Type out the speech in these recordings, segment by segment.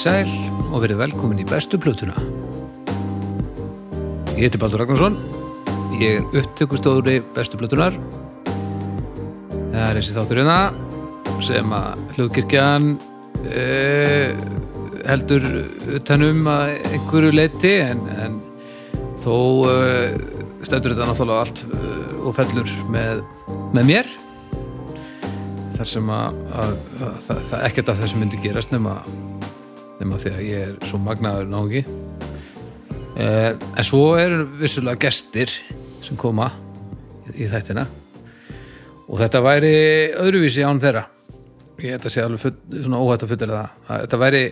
Í sæl og verið velkomin í bestu plötuna. Ég heiti Baldur Ragnarsson, ég er upptökustóðuri bestu plötunar. Það er þessi þáttur hérna sem að hljóðkirkjan uh, heldur utanum að einhverju leiti en, en þó uh, stendur þetta náttúrulega allt uh, og fellur með, með mér þar sem að, að, að, að ekkert af þessu myndi gerast nema, nema því að ég er svo magnaður nági eh, en svo eru vissulega gestir sem koma í, þættina. Og þetta væri öðruvísi án þeirra. Ég held að sé alveg full, svona óhætt að fullera það. Að þetta væri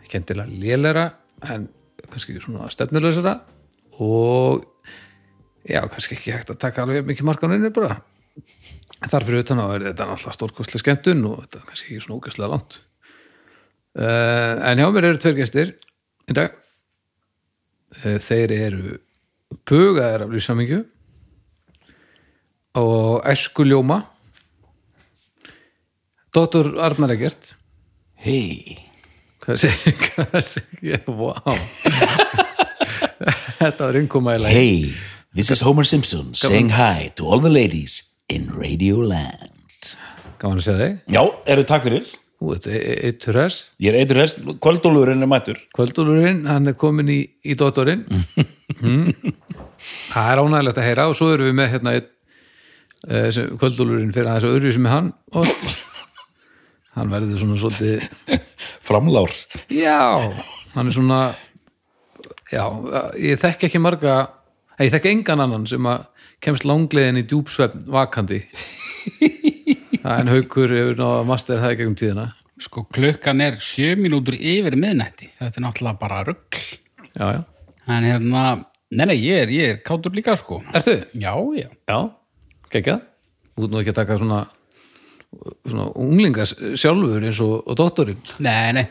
ekki endilega lélera en kannski ekki svona stefnuleysara. Og já, kannski ekki hægt að taka alveg mikið markaninu bara. Þar fyrir utan á er þetta náttúrulega stórkostlega skemmtun og þetta er kannski ekki svona ógæslega langt uh, en hjá mér eru tveir gestir í dag. Uh, þeir eru pugaðir af lífsamingju og æskuljóma. Dóttur Arnar Egert Hei, hvað segir, segir, wow þetta var lagi. Hey, this is Homer Simpson saying hi to all the ladies in Radioland. gaman að segja þig. Já, eru takk fyrir. Ú, þetta er eittur hess Ég er eitur rest, kvöldólurinn er mættur. Kvöldúlurinn, hann er komin í, í dóttorinn mm. Það er ánægilegt að heyra og svo erum við með hérna uh, Kvöldúlurinn fyrir aðeins öðru sem er hann Ott Hann verður svona svolítið Framlár. Já, hann er svona Já, ég þekki ekki marga ég þekki engan annan sem að kemst langleiðin í djúpsvefn vakandi en haukur hefur náða master það í gegnum tíðina Sko klukkan er sjö mínútur yfir miðnætti. Þetta er náttúrulega bara rugg. Já, já En hérna, nei, nei, ég er, ég er kátur líka, sko. Ertu? Já, já. Já, geggjað Út nú ekki að taka svona svona unglingas sjálfur eins og, og dóttorinn Nei, nei.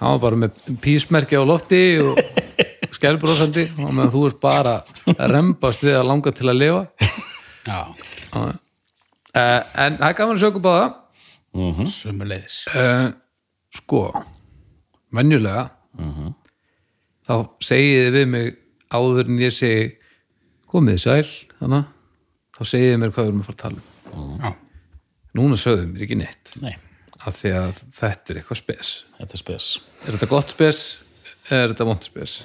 hann var bara með písmerki á lofti og skælbrósandi og meðan þú ert bara að rembast við að langa til að lifa Já, uh, en það er gaman að sjöku báða. Sömuleiðis. uh, sko venjulega þá segið þið við mig áður en ég segi komið sæl hana, þá segið þið mér hvað við erum að fara að tala um. Já. núna sögðum mér ekki neitt. Nei, af því að þetta er eitthvað spes. Þetta er spes. er þetta gott spes? Eða er þetta vond spes?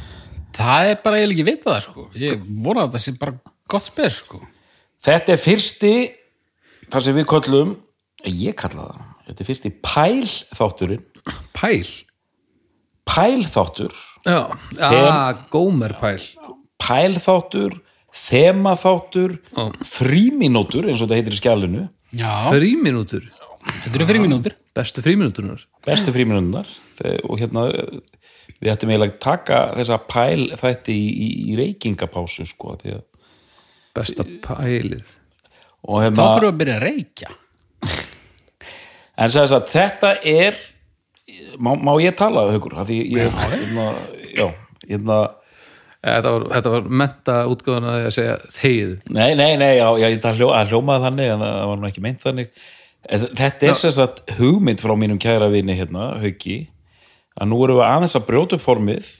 Það er bara eiginlega ekki vitað það, sko. Ég vona að það sé bara gott spes, sko. Þetta er fyrsti, þar sem við köllum, ég kalla það, þetta er fyrsti pæl? Þátturinn. pæl Pæl þáttur, já, ah, gómer pæl. Pæl þáttur, þema þáttur, Ó. frímínútur, eins og þetta heitir í skjálinu, Já, fríminútur, þetta eru fyrir mínútur. bestu fríminútunar bestu frímínútunar og hérna við ættum eiginlega að taka þessa pæl þætti í, í, í reykingapásu sko því að besta pælið og Þá hérna, þurfum við að byrja að reykja. en sagði að þetta er má, má ég tala haukur? Af því ég hérna, hérna þetta var, þetta var menta útgáðan að því að segja þegið. Nei, nei, nei, já, já það hljó, hljómaði þannig en það var nú ekki meint þannig. En þetta er sem sagt hugmynd frá mínum kæra vini hérna, hauki að nú erum við aðeins að brjóta upp formið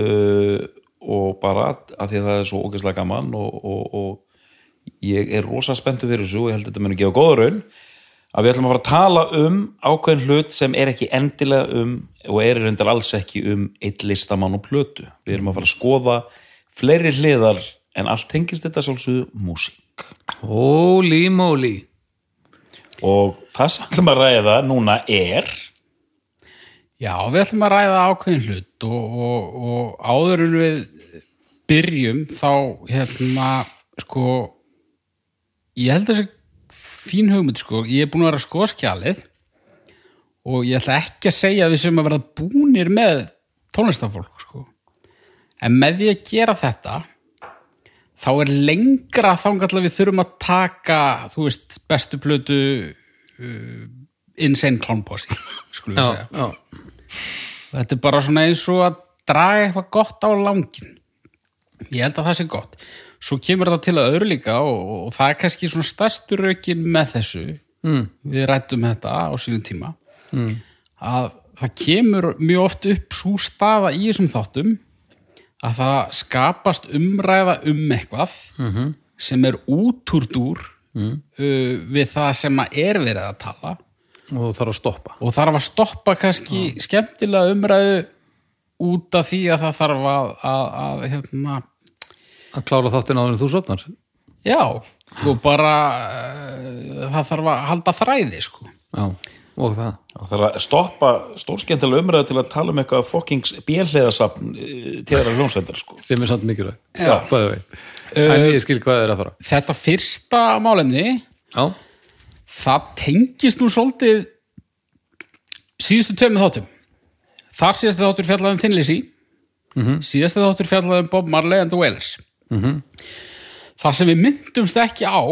uh, og bara að því að það er svo ógeðslega gaman og, og, og ég er rosa spenntu fyrir þessu og ég held að þetta muni gefa góða raun að við ætlum að fara að tala um ákveðin hlut sem er ekki endilega um og er reyndar alls ekki um eitt listamann og plötu. Við erum að fara að skoða fleiri hliðar en allt tengist þetta sjálfsögðu músík. Holy moly Og það sem við ætlum að ræða núna er Já, við ætlum að ræða ákveðin hlut og, og, og áður en við byrjum þá hérna sko ég held þessi fín hugmynd sko, ég er búin að vera að skoða skjalið og ég ætla ekki að segja að við sem að vera búnir með tónlistafólk sko en með því að gera þetta þá er lengra að við þurfum að taka þú veist, bestu plötu uh, Insane Clown Posse skulum við segja já. Þetta er bara svona eins og að draga eitthvað gott á langin. Ég held að það sé gott. Svo kemur þetta til að öðru líka og, og það er kannski svona stærstur aukin með þessu. Mm. Við rættum þetta á sínum tíma. Mm. Að það kemur mjög oft upp svo staða í þessum þáttum að það skapast umræða um eitthvað -hmm. sem er útúrdúr mm. uh, við það sem að er verið að tala og þarf að stoppa og þarf að stoppa kannski skemmtilega umræðu út af því að það þarf að, að, að hérna, að klára þáttin áður en þú sopnar já, og bara uh, það þarf að halda þræði sko. já, og það? Það þarf að stoppa stórskemmtilega umræðu til að tala um eitthvað fokkings björnleðasafn til þeirra hljónsveitar sko. sem er samt mikilvæg Já. bæði vei en ég skil hvað er að fara. þetta fyrsta málefni já, það tengist nú svolítið síðustu tveimur þáttum. Þar síðastu þáttur fjallaði um Thin Lizzy. -hmm. síðastu þáttur fjallaði um Bob Marley and the Wailers -hmm. þar sem við myndumst ekki á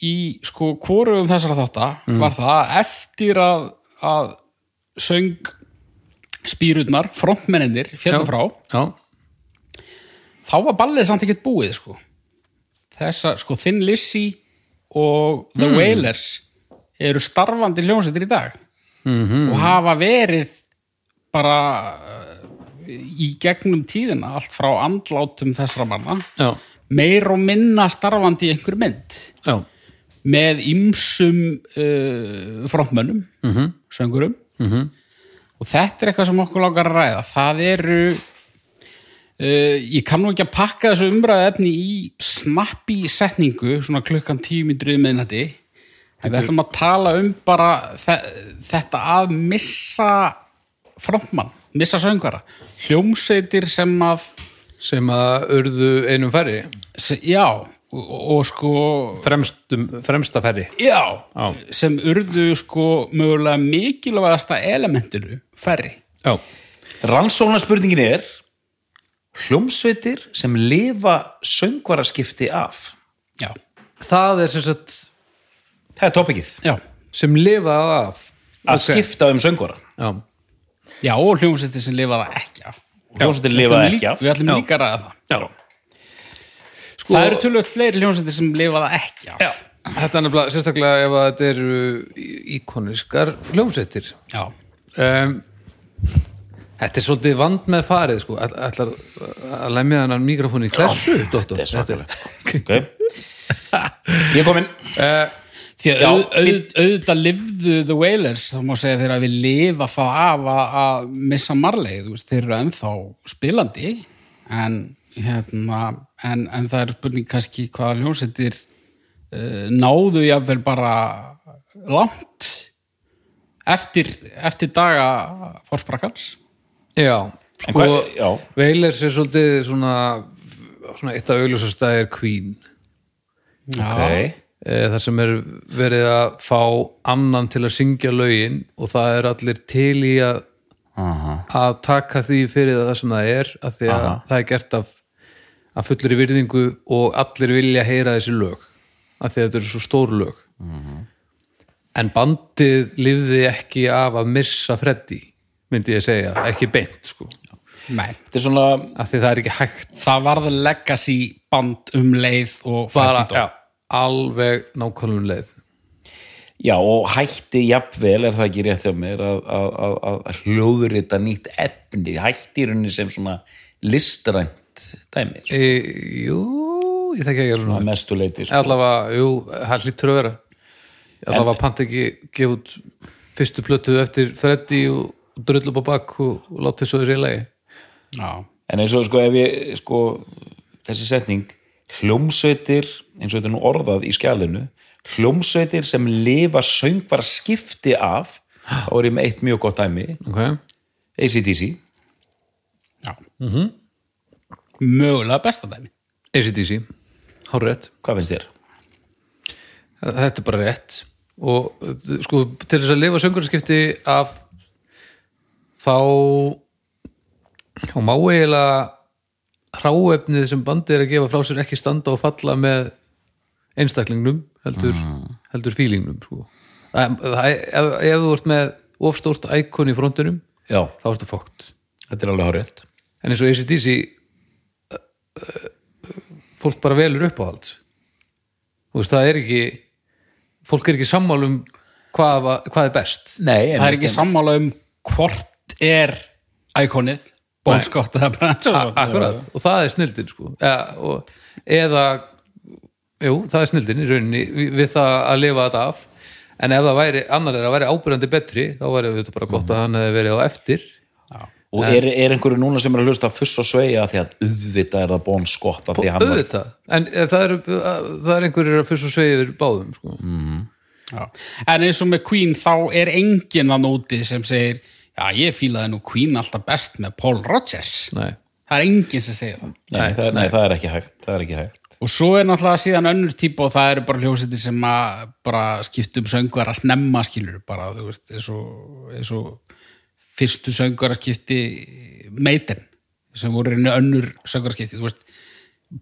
í sko hvorugum þessara þátta var það að eftir að, að söng spýrurnar, frontmennir fjallar frá, já, þá var ballið samt ekkert búið sko þessa, sko Thin Lizzy og The Wailers eru starfandi hljómsveitir í dag -hmm. og hafa verið bara í gegnum tíðina allt frá andlátum þessara manna já, meir og minna starfandi í einhver mynd. Já, með ymsum uh, frontmönnum -hmm. söngurum -hmm. og þetta er eitthvað sem okkur langar að ræða. Það eru uh, ég kann nú ekki að pakka þessu umræðu efni í snappi setningu svona klukkan tíu myndrið meðnætti við ætlum að tala um bara þe þetta að missa frontmann, missa söngvara hljómsveitir sem að sem að urðu einum færri? Se, já, og, og sko fremstum, fremsta færri. Já, Já. sem urðu sko mögulega mikilvægasta elementinu færri. Já, Rannsóknarspurningin er hljómsveitir sem lifa söngvaraskipti af. Já, það er sem sagt Það er topikið. Já, sem lifaði af. Að skipta um söngvara. Já, já og hljómsveitir sem lifa það ekki af. Hljómsveitir Við lifa ætlum ekki af. við ætlum Já. líka að ræða það. Já. Sko, það eru tölvöld fleiri hljómsveitir sem lifa það ekki af. Já, þetta er nefnilega sérstaklega ef að þetta eru íkoniskar hljómsveitir. Já. um, Þetta er svolítið vand með farið sko, Ætl- ætlar að lemja þannig mikrofónu í klessu, Dóttor Þetta er svakalegt okay. Ég er komin uh, því að auð, auð, auðvitað lifðu The Wailers þá má segja þeir að við lifa það af að, að missa Marley þú veist, þeir eru ennþá spilandi en, hérna, en, en það er spurning kannski hvaða hljómsveitir uh, náðu jáfnvel bara langt eftir, eftir daga fórsprakans Já, sko. Veilers er svolítið svona, svona eitt af augljósastæðir Queen okay. E, þar sem er verið að fá annan til að syngja lögin og það er allir til í að Aha. að taka því fyrir það sem það er af því að Aha. það er gert af, af fullri virðingu og allir vilja heyra þessi lög af því að þetta eru svo stór lög en bandið lifði ekki af að missa Freddy myndi ég segja, ekki beint sko Nei, Þetta er svona af því það er ekki hægt það varð legacy band um leið og bara, Freddy dó. já, alveg nákvæmum leið. Já, og hætti jafnvel, er það ekki rétt hjá mér, að, að, að, að- að hljóðrita nýtt efni, hætti í rauninni sem svona listrænt dæmi, sko, e, Jú, ég þekki ekki alveg að svona mestu leiti, sko. allavega, jú, það hlýttur að vera. Allavega pant ekki gefa út fyrstu plötu eftir Freddy og, og drull upp á bakk og, og láta þessu þessi lagi. Já, En eins og sko ef ég, sko, þessi setning, hljómsveitir, eins og þetta er nú orðað í skjálinu, hljómsveitir sem lifa söngvara skipti af, þá er ég með eitt mjög gott dæmi, ok, ACDC, já. Mögulega besta dæmi. ACDC hár rétt, hvað finnst þér? þetta er bara rétt. Og sko til þess að lifa söngurskipti af þá þá má eiginlega hráefnið sem bandið er að gefa frá sér ekki standa og falla með einstaklingnum heldur, heldur fílingnum sko. ef, ef þú ert með ofstórt íkon í frontunum Já, þá ertu fókt þetta er alveg hárið. en eins og ACDC uh, uh, fólk bara velur upp á allt veist það er ekki fólk er ekki sammál um hvað, va- hvað er best. Nei, Það er ekki sammála um hvort er íkonið Bon Scott eða Brand Johnson akkurat, og það er snildin sko. Eða, og, eða jú, það er snildin í rauninni við, við það að lifa þetta af. En ef það væri, annar er að væri ábyrjandi betri þá væri þetta bara gott að hann hefði verið á eftir. Og er, er einhverju núna sem er að hlusta fuss og sveia því að auðvitað er það Bon Scott af því að hann var auðvitað, en eh, það er, það er einhverjir að fyrst og segja báðum sko. Já. en eins og með Queen þá er enginn að nóti sem segir já ég fílaði nú Queen alltaf best með Paul Rodgers nei, það er enginn sem segir það. Nei, það, nei, það er ekki hægt það er ekki hægt. Og svo er náttúrulega síðan önnur típa og það eru bara hljósetir sem að bara skiptum söngur að snemma skilur bara þú veist eins og, eins og fyrstu söngur að skipti Maiden sem voru einu önnur söngur að skipti þú veist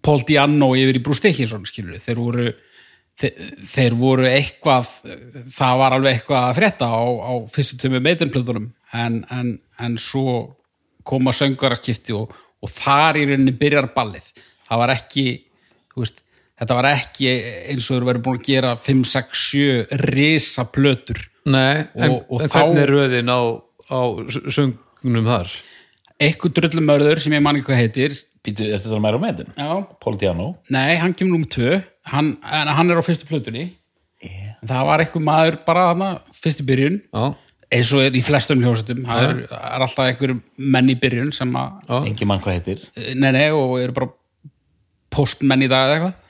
Paul Diano yfir í Bruce Dickinson skilur þeir voru þeir, voru eitthvað það var alveg eitthvað að frétta á, á fyrstu tömu Maiden-plöðunum en, en, en svo koma söngur að skipti og, og þar í rauninni byrjar ballið. Það var ekki veist, þetta var ekki eins og þeir verið búin að gera 5, 6, 7 risa plötur nei en, Og- og en hvernig er röðin á, á söngnum þar? Eitthvað drullumörður sem ég man ekki hvað heitir Býtu, er þetta meira með þetta? já, Paul Diano nei, hann kemur númer 2 hann, en hann er á fyrstu plötunni. Það var eitthvað maður bara hana, fyrst í byrjun. Já, eins og er í flestum hljósetum það er, er alltaf einhver menn í byrjun sem að Engi mann hvað heitir. Nei, nei, og eru bara postmenn í dag eða eitthvað.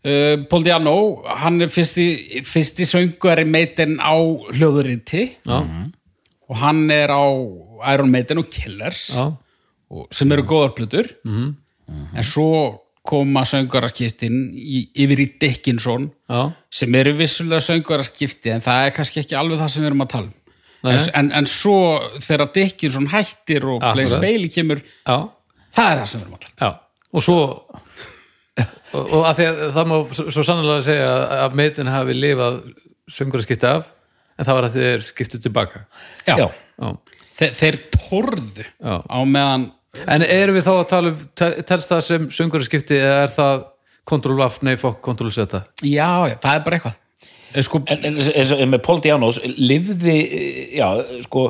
Uh, Paul Diano, hann er fyrsti, fyrsti söngari meitin á hljóðuriti já, og hann er á Iron Maiden og Killers. Já, sem eru góðar plötur. -hmm. en svo koma söngaraskiptin yfir í Dickinson já, sem eru vissulega söngaraskipti en það er kannski ekki alveg það sem við erum að tala um. En, en, en svo þegar Dickinson hættir og Blaze Akkurat. Bailey kemur já, það er það sem við erum að tala um. Og svo og, og að að það má svo, sannlega segja að, að meitin hafi lifað söngur að skipta af en það var að þeir skiptu tilbaka. Já, Já. Þeir, þeir torðu á meðan en erum við þá að tala um tel- telst það sem söngur að skipti eða er það kontrol F, nei fokk, kontrol Z? Já, já, það er bara eitthvað. Eh, sko, En, en, eins og með Paul Dianos lifði, já, sko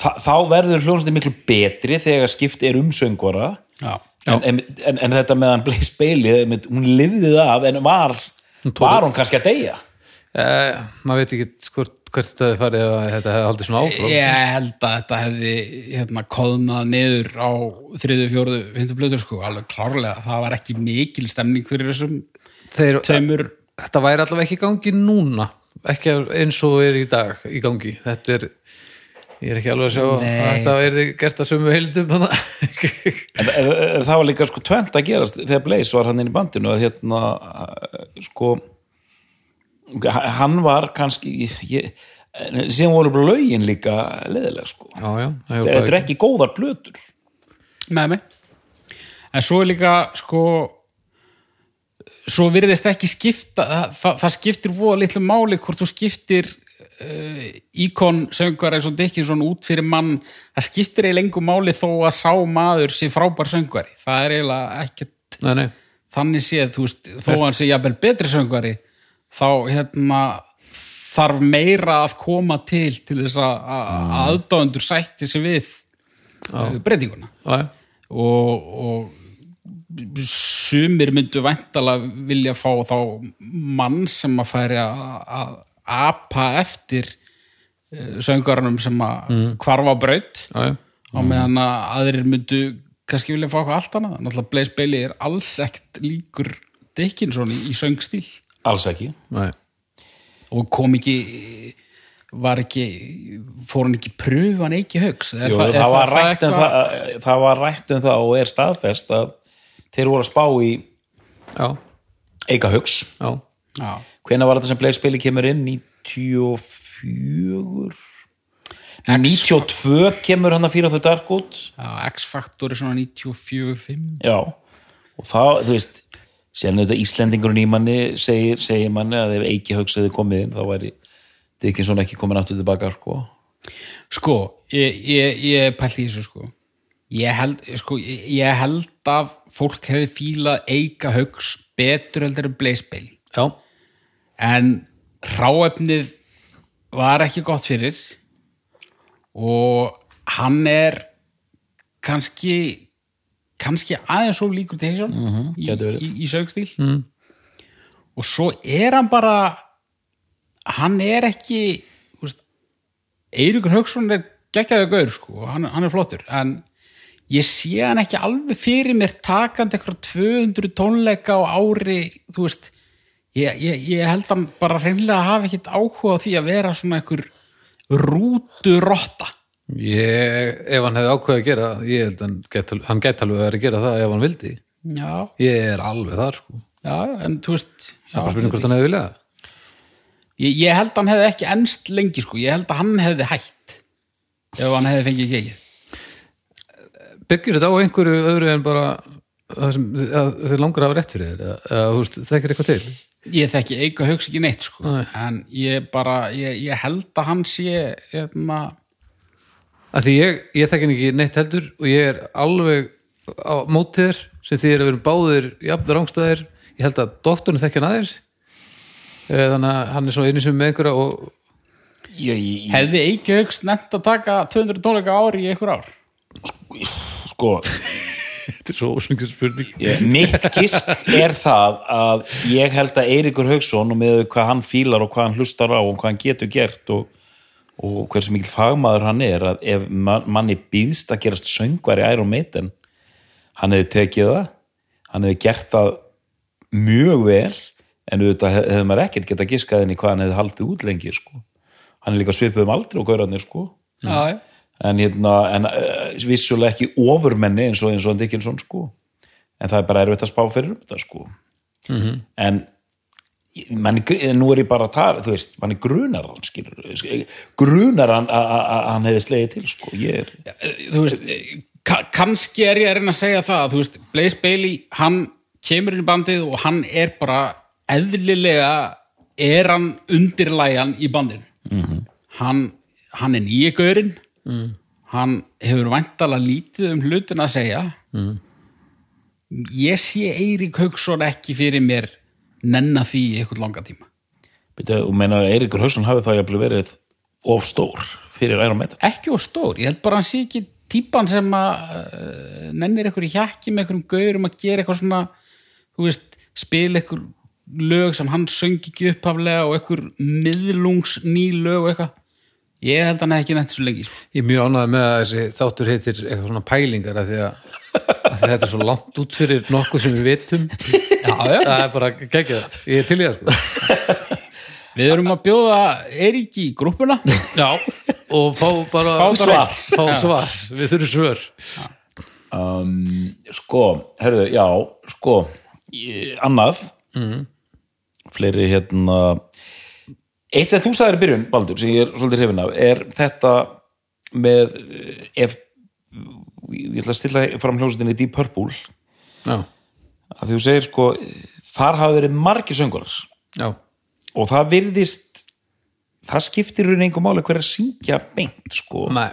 þa þá verður hljónstið miklu betri þegar skipt er um söngvara. Já, en, en, en, en þetta meðan Blaze Bailey einmitt, hún lifði það af en var var hún kannski að deyja? Eh, maður veit ekki hvort, hvert þetta hefði farið ef þetta hefði haldið svona áfram. Ég held að þetta hefði hérna, koðnað niður á þriðu, fjóruðu, fyndu blöður sko, alveg klárlega, það var ekki mikil stemning fyrir þessum Þeir, tveimur. Þetta væri allavega ekki í gangi núna ekki eins og er í dag í gangi. Þetta er ég er ekki alveg að sjá Nei. að þetta er gert að sömu heildum en, það var líka sko tvent að gerast þegar Blaze var hann inn í bandinu að hérna sko hann var kannski ég, síðan voru bara lögin líka leðilega sko. Já, já, þetta er ekki. góðar plötur. Með mig en svo er líka sko svo virðist ekki skipta það, það, skiptir voða litlu máli hvort þú skiptir uh, íkon söngar eins og Dickinson út fyrir mann. Það skiptir eiginlega lengur máli þó að sá maður sé frábær söngvari. Það er eiginlega ekkert nei, nei, þannig séð, þú veist, þó að hann sé jafnvel betri söngvari þá hérna þarf meira að koma til til þess að að aðdáendur sætti sig við uh, breytinguna. Já, já, og, og sumir myndu væntalega vilja fá þá mann sem að færi að apa eftir uh, söngarunum sem að hvarfa á braut. Já, já. á meðan að aðrir myndu kannski vilja fá eitthvað allt annað. Náttúrulega Blaze Bailey er alls ekkert líkur Dickinson í söngstíl alls ekki. Nei. og kom ekki var ekki fór hann ekki pröfan ekki högs er Jú, það, það, er var rætt um það, það var rætt um það og er staðfest að þeir voru að spá í já, Eika Já. hvenær var þetta sem Bailey kemur inn? 94 92 kemur hann að fyrir þau dark út. Já, X-Factor er svona 94-5 já. Og það, þú veist sérna þetta Íslendingurinn í manni segir, segir manni að ef Eiki Hugs hefði komið inn þá væri Dickinson ekki komin aftur tilbaka sko. Sko, ég, ég, ég pælti í þessu sko. Ég held, sko, ég, held að fólk hefði fílað Eika Hugs betur heldur en Bailey. Já, en ráefnið var ekki gott fyrir. Og hann er kannski kannski aðeins svo líkur til Heysjón Mhm, í, gæti verið. í, í sögstíl mm. og svo er hann bara hann er ekki Eiríkur Hauksson er geggjaðu gaur sko, hann, hann er flottur en ég sé hann ekki alveg fyrir mér takandi eitthvað 200 tónleika á ári þú veist ég, ég, ég held hann bara hreinlega hafi ekkit áhuga á því að vera svona einhver rútu rotta ég, ef hann hefði ákveðið að gera ég held hann get, hann gæti alveg verið að gera það ef hann vildi. Já, ég er alveg þar sko. Já, en þú veist ég, ég held hann hefði ekki ennst lengi sko, ég held að hann hefði hætt ef hann hefði fengið gegið byggir þetta á einhverju öðru en bara að þeir langar að hafa rétt fyrir þér? Þekkir eitthvað til? Ég þekki eiga hugsa ekki neitt sko. Nei. en ég bara ég, ég held að hann sé hérna, að því ég, ég þekki hann ekki neitt heldur og ég er alveg á mótið þér sem því er að vera báðir jafn rángstæðir, ég held að doktorinn þekki hann aðeins. Eh, þannig að hann er svo einu sem með einhverja og ég, ég, hefði eiga hugsa nefnt að taka 200 tónleika á ári í einhver ár? Sko þetta er svo ósengið spurning. mitt gisk er það að ég held að Eiríkur Hauksson og með hvað hann fílar og hvað hann hlustar á og hvað hann getur gert og, og hversu mikil fagmaður hann er að ef man, manni býðst að gerast söngvar í Iron Maiden hann hefði tekið það hann hefði gert það mjög vel en auðvitað hef- hefði maður ekkert geta giskað inn í hvað hann hefði haldið út lengi sko. hann er líka svipuð um aldrei og gaurarnir sko já. en, hérna, en uh, vissulega ekki ofurmenni eins og eins og Dickinson sko en það er bara erfitt að spá fyrir um þetta sko -hmm. en manni, nú er ég bara að tala þú veist, manni grunar hann skilur, grunar hann að að- að hann hefði slegið til sko, ég er þú veist ka kannski er ég að reyna að segja það þú veist, Blaze Bailey, hann kemur inn í bandið og hann er bara eðlilega er hann undirlæjan í bandinu -hmm. hann, hann er nýja gaurinn mm. hann hefur væntalega lítið um hlutin að segja mm. ég sé Eirík Hauksson ekki fyrir mér nenna því í eitthvað langa tíma. Byrja, og meina að Eiríkur Hausson hafi það jafnvel verið of stór fyrir Iron Maiden? Ekki og stór, ég held bara að hann sé ekki típan sem að uh, nennir eitthvað í hjakki með einhverjum gaurum að gera eitthvað svona þú veist, spila eitthvað lög sem hann söng ekki upphaflega og eitthvað miðlungs ný lög og eitthvað. Ég held að hann hefði ekki nefnt svo lengi sko. ég er mjög ánægð með að þessi þáttur heitir eitthvað svona pælingar að að, að því að þetta er svo langt út fyrir nokkuð sem við vitum. Já, já. það er bara geggjað, ég er til í það sko. Við erum að bjóða Eirík í grúppuna. Já, og fá bara Fá svar. fá svar, við þurfum svör. Um, sko, herðu, já sko, annað. Fleiri hérna eitt sem þú sagðir í byrjun, Baldur, sem ég er svolítið hrifin af, er þetta með eh, ef ég ætla að stilla fram hljómsveitinni Deep Purple. Já, að þú segir sko, þar hafa verið margir söngurar já, og það virðist það skiptir raun engum máli hver að syngja beint sko. Nei.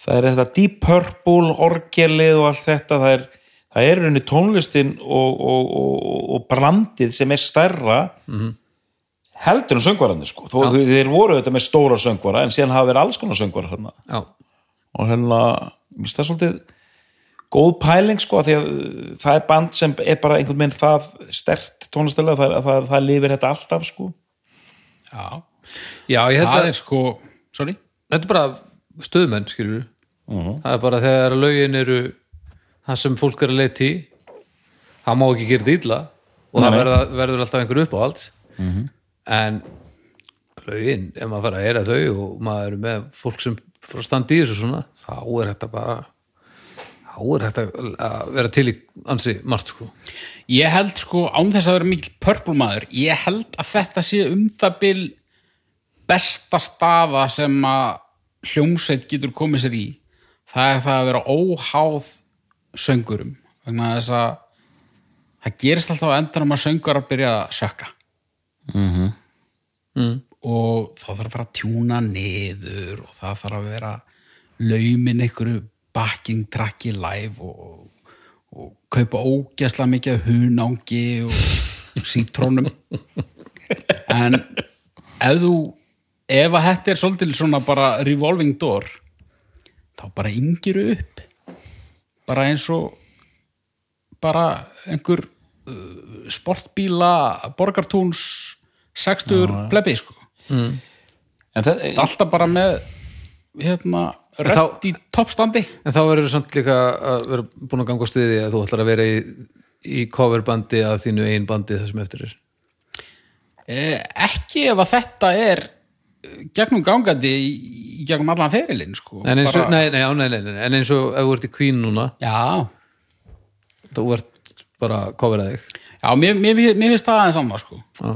Það er þetta Deep Purple, orgelið og allt þetta, það er það er í rauninni tónlistin og, og, og, og brandið sem er stærra heldur en söngvarandi sko, þó Já. þeir voru þetta með stóra söngvara en síðan hafa verið alls konar söngvara hérna. Já, og hérna, mér finnst það svolítið góð pæling sko, því að uh, það er band sem er bara einhvern veginn það stert tónlistilega, það, það, það lifir þetta alltaf sko. Já, já ég held það að er sko sorry, þetta er bara stöðmenn, skilur það er bara þegar lögin eru það sem fólk er að leita í það má ekki gera illa og það Nei, nei. verða, verður alltaf einhver upp á allt en lögin, ef maður fara að heyra þau og maður er með fólk sem frá standi í þessu svona, þá er þetta bara þá er þetta að vera til í ansi margt sko. Ég held sko án þess að vera mikil purple maður, ég held að þetta sé um það bil besta staða sem að hljómsveit getur komið sér í. Það er það að vera óháð söngurum vegna þess að það gerist alltaf á endanum að söngur að byrja að sökka. Mm. Og þá þarf að fara að tjúna niður og það þarf að vera laumin einhverju backing tracki live og, og kaupa ógæsla mikið hunangi og sítrónum. En ef þú ef að þetta er svolítið svona bara revolving door þá bara yngiru upp. Bara eins og bara einhver uh, sportbíla borgartúns 60 plebi sko en það, alltaf bara með hérna rödd í toppstandi. En þá verður samt líka að vera búin að ganga á stuði að þú ætlar að vera í, í coverbandi að þínu ein bandi þessum eftir er. eh, ekki ef að þetta er eh, gegnum gangandi í, gegnum allan ferilinn sko. En eins og, Bara- nei, nei, nei, nei, nei, en eins og ef þú ert í Queen núna, já, þú ert bara að covera þig. já mér, mér, mér finnst það aðeins annað sko. Já,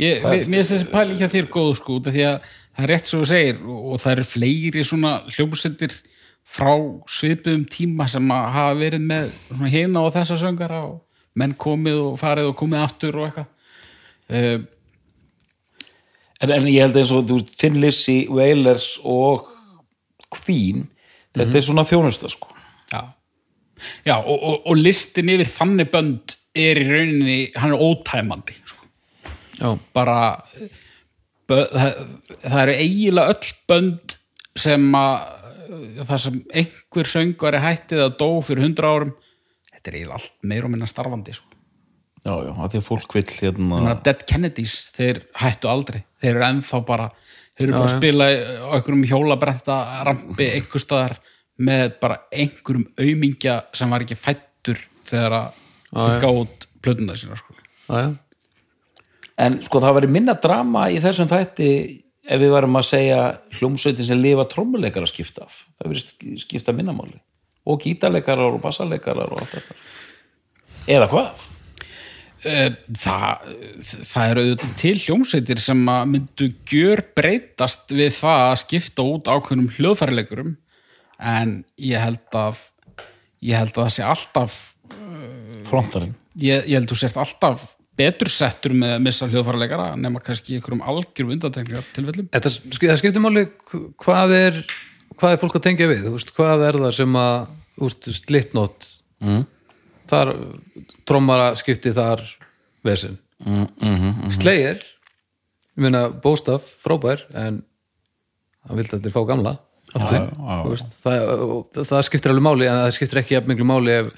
Ég, mér, finnst þessi pæling hjá þér góð sko út af því að það er rétt svo þú segir og, það eru fleiri svona hljómsendir frá svipuðum tíma sem að hafa verið með hina og þessa söngara og menn komið og farið og komið aftur og eitthvað. Uh, en, en ég held eins og þú Thin Lizzy, Wailers og Queen þetta er svona þjónusta sko. Já, Já og, og, og listin yfir þannig bönd er í rauninni, hann er ótæmandi sko. Já, bara það, það eru eiginlega öll bönd sem að það sem einhver söngur er hættið að dó fyrir hundra árum þetta er eiginlega allt meir og minna starfandi sko. já, já, að því að fólk vill Ég hérna Dead Kennedys, þeir hættu aldrei þeir eru ennþá bara þeir eru bara að já. spila á einhverjum hjólabrenta rampi einhver staðar með bara einhverjum aumingja sem var ekki fættur þegar að gáðu út plötunda sína sko. já, já. En sko það væri minna drama í þessum þætti ef við varum að segja hljómsveitin sem lifa trommuleikar að skipta af. Það verið skipta minnamáli og gítarleikarar og bassaleikarar og allt þetta. Eða hvað? Eh, það, það eru auðvitað til hljómsveitir sem að myndu gjör breytast við það að skipta út ákveðnum hljóðfæraleikurum. En ég held að ég held að það sé alltaf frontarinn ég, ég held að þú sért alltaf betur settur með að missa hljóðfæraleikara nema kannski einhverjum algjörum undantekningar tilfellum Þetta, það skiptir máli hv- hvað er, hvað er fólk að tengja við, veist, hvað er það sem að, slipnót, mm. þar, trommara skipti þar vesinn. Mm, mm, mm, Slayer, ég meina, bóstaf, frábær, en hann vildi allir fá gamla. aftur. Já, já, já. Þú Veist, það, það skiptir alveg máli, en það skiptir ekki jafn miklu máli ef,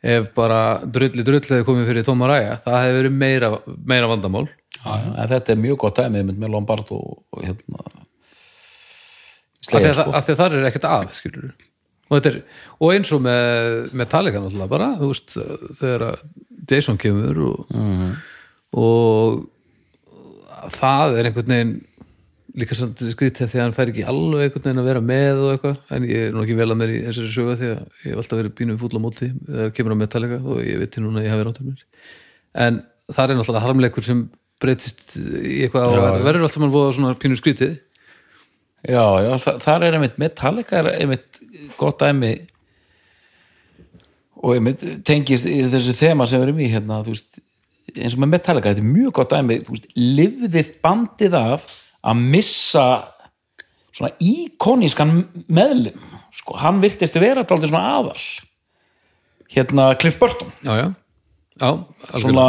ef bara drulli drull hefði komið fyrir tóma ræja, það hefði verið meira, meira vandamál. Já, já, en þetta er mjög gott einmitt með Lombard og, og hérna Slayer að, sko. að þar er ekkert að skilur og, er, og eins og með Metallica náttúrulega bara þú veist, þegar Jason kemur og, og það er einhvern veginn líka svolítið skrítið því að hann fær ekki alveg einhvern veginn að vera með og eitthvað en ég er nú ekki vel að mér í þessari sögu því að ég hef alltaf verið bínum fúll á móti þegar kemur á Metallica og ég veit til núna að ég hafi rátt mér. En það er náttúrulega harmleikur sem breytist í eitthvað og verður alltaf mann voða svona pínu skrítið. Já, já, þa þar er einmitt Metallica er einmitt gott dæmi og einmitt tengist í þessu þema sem við erum í hérna, eins og með Metallica þetta er mjög gott dæmi, þú veist, livðið bandið af að missa svona íkonískan meðlim, sko, hann virtist vera dálítið svona aðal. Hérna Cliff Burton. Já, já, já svona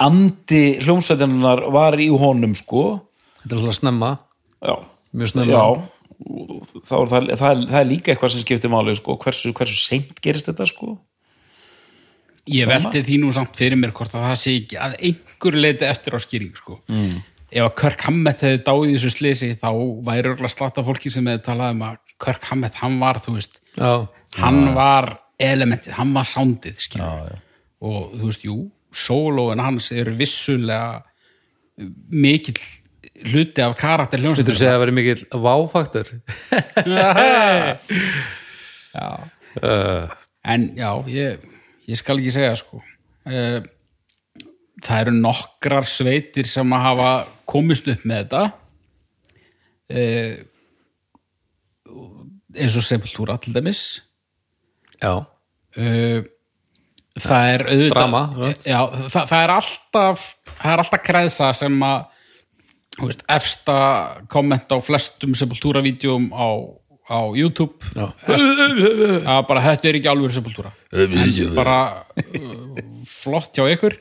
andi hljómsveitinnar var í honum, sko. Þetta er alltaf snemma. Já, mjög snemma. Er það, það, er, það er líka eitthvað sem skiptir máli sko. hversu, hversu seint gerist þetta sko. ég velti því nú samt fyrir mér hvort að það sé ekki að einhver leiti eftir á skýring sko. mm. Ef að Kirk Hammett hefði dáið í þessu slisi þá væri örgulega slatta fólki sem hefði talað um að Kirk Hammett, hann var þú veist, já, hann var elementið, hann var soundið já. og þú veist, jú sólóin hans eru vissulega mikill hluti af karakter Þetta hljómsveitir segja að vera mikill váfaktor? Já. uh, en já, ég, ég skal ekki segja sko. Eh, það eru nokkrar sveitir sem að hafa komist upp með þetta Eh, eins og Sepultura til dæmis. Já, Uh, það er auðvitað Drama, já, það, það er alltaf það er alltaf kreðsa sem að þú veist, efsta komment á flestum sepultúra-vídeóm á, á YouTube. Já. að bara þetta er ekki alveg sepultúra en bara uh, flott hjá ykkur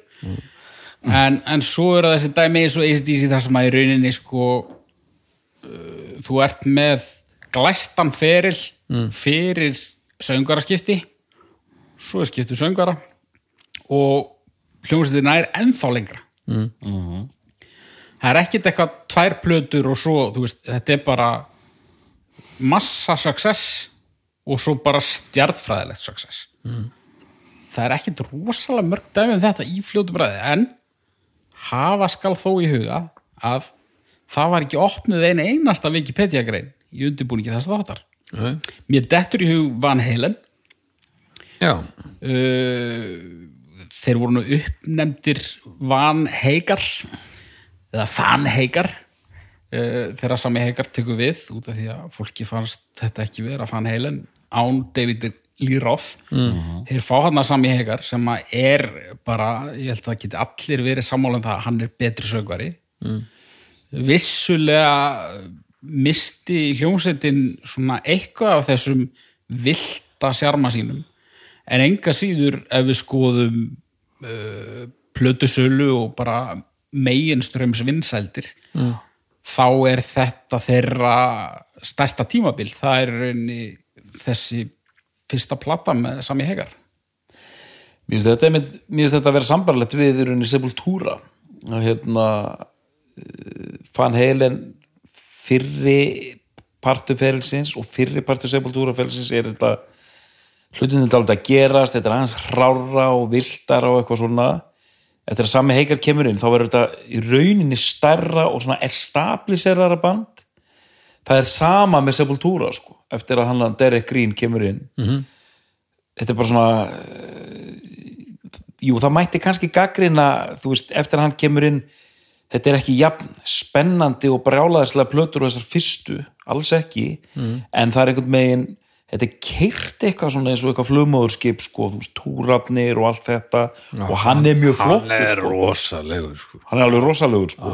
en, en svo eru þessi dæmi eins og ACDC þar sem að í rauninni sko uh, þú ert með glæstan feril fyrir söngaraskipti svo er skiptu söngara og hljómsveitin nær ennþá lengra. Það er ekkit eitthvað tvær plötur og svo, þú veist, þetta er bara massa success og svo bara stjartfræðilegt success. Það er ekkit rosalega mörg dæmi um þetta í fljótu bræði en hafa skal þó í huga að það var ekki opnið eina einasta Wikipedia-grein í undirbúningi þess þáttar. Nei. mér dettur í hug Van Halen. Já, uh, þeir voru nú uppnefndir Van Heigar eða Fan Heigar uh, þegar Sami Heigar tekur við út af því að fólki fannst þetta ekki vera Van Halen án David Roth mm. þeir fá hann að Sami Heigar sem að er bara, ég held að það geti allir verið sammála um það að hann er betri sögvari mm. vissulega misti hljómsveitin svona eitthvað af þessum vilta sjarma sínum en enga síður ef við skoðum uh, plötusölu og bara meginströms vinsældir mm. þá er þetta þeirra stærsta tímabil það er í rauninni þessi fyrsta plata með Sami Hegar Mér finnst þetta, þetta að vera sambarlegt við í rauninni Sepultura. Að hérna eh, Van Halen fyrri partu ferilsins og fyrri partu Sepultura ferilsins er þetta hlutin þetta aldrei að gerast, þetta er aðeins hrára og viltara og eitthvað svona. Eftir að sami heikar kemur inn þá verður þetta í rauninni stærra og svona establiserara band það er sama með Sepultura sko, eftir að hann Derek Green kemur inn -hmm. þetta er bara svona jú, það mætti kannski gaggrina, þú veist, eftir að hann kemur inn þetta er ekki jafn spennandi og brjálaðislega plötur og þessar fyrstu, alls ekki en það er einhvern megin þetta er keirt eitthvað svona eins og eitthvað flugmóðurskip sko, þú veist, túrafnir og allt þetta og hann er mjög flott hann er sko. rosalegur sko. hann er alveg rosalegur sko.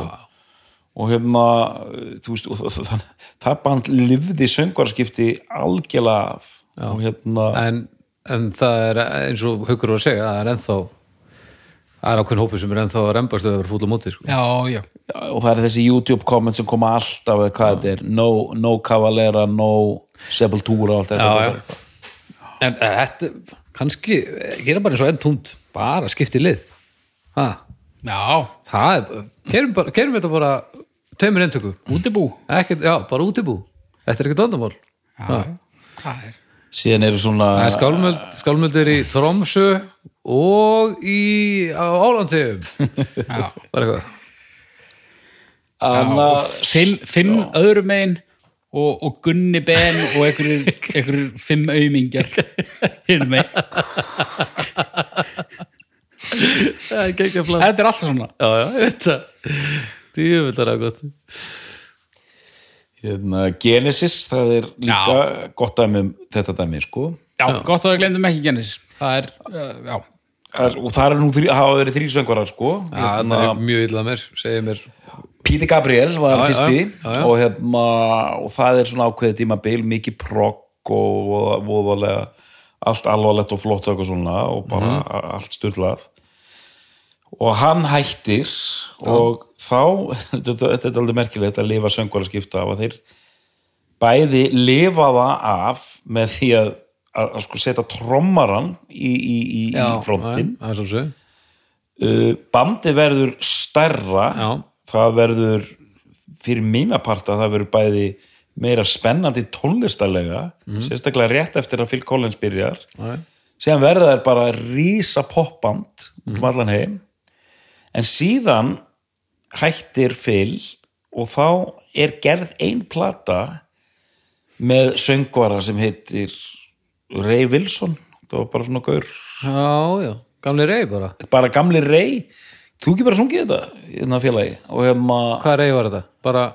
Og hérna veist, og það, það, band livði söngvarskipti algjörlega af. Og hérna en, en það er eins og haukur var að segja það er ennþá það er ákveðin hópur sem er ennþá að rembast að vera fúll á móti sko. Já, já, og það er þessi YouTube comment sem koma alltaf eða hvað þetta er, no, no Cavalera no Sepultura allt þetta, Já, en uh, þetta kannski, eh, gera bara eins og enn túnt bara skipti lið. Ha, já, það er, gerum, bara, gerum þetta bara tveimur eintöku útibú? Ekkert, já, bara útibú, þetta er ekkert vandamál. Já, það er síðan eru svona það er skálmöld, skálmöld er í Tromsö og í á Álandsegum Já, bara eitthvað. Anna, og fimm, fimm öðrum megin og, og Gunni Ben og einhverjir, einhverjir fimm aumingjar hinn megin. Það er ekki að Þetta er alltaf svona. Já, já, ég veit það dývöldar að gott. Hérna, Genesis það er líka gott dæmi um þetta dæmi sko. Já, gott að við glemdum ekki Genesis. Það er, uh, já. Það og það er nú þrý, hafa verið þrý söngvarar sko. Já, það er mjög illa mér, segir mér. Píti Gabriel var Já, já, fyrsti já, já. Og, hérna, og það er svona ákveðið tímabil mikið progg og voðalega allt alvarlegt og flott og eitthvað svona og bara Mhm. allt styrlað og hann hættir og þá þetta, þetta er alveg merkilegt að lifa söngvaraskipta af að þeir bæði lifa það af með því að, að, að sko setja trommaran í, í, í, í frontin það svo uh, bandi verður stærra. Já. það verður fyrir mína parta það verður bæði meira spennandi tónlistarlega sérstaklega rétt eftir að Phil Collins byrjar. Já. síðan verða þær bara rísa popband um allan heim en síðan hættir Phil og þá er gerð ein plata með söngvara sem heitir Ray Wilson. Það var bara svona gaur. Já, já, gamli rey bara. Bara gamli Ray. Þú ekki bara sungið þetta í þennan félagi? Og hefma, hvað rey var þetta? bara,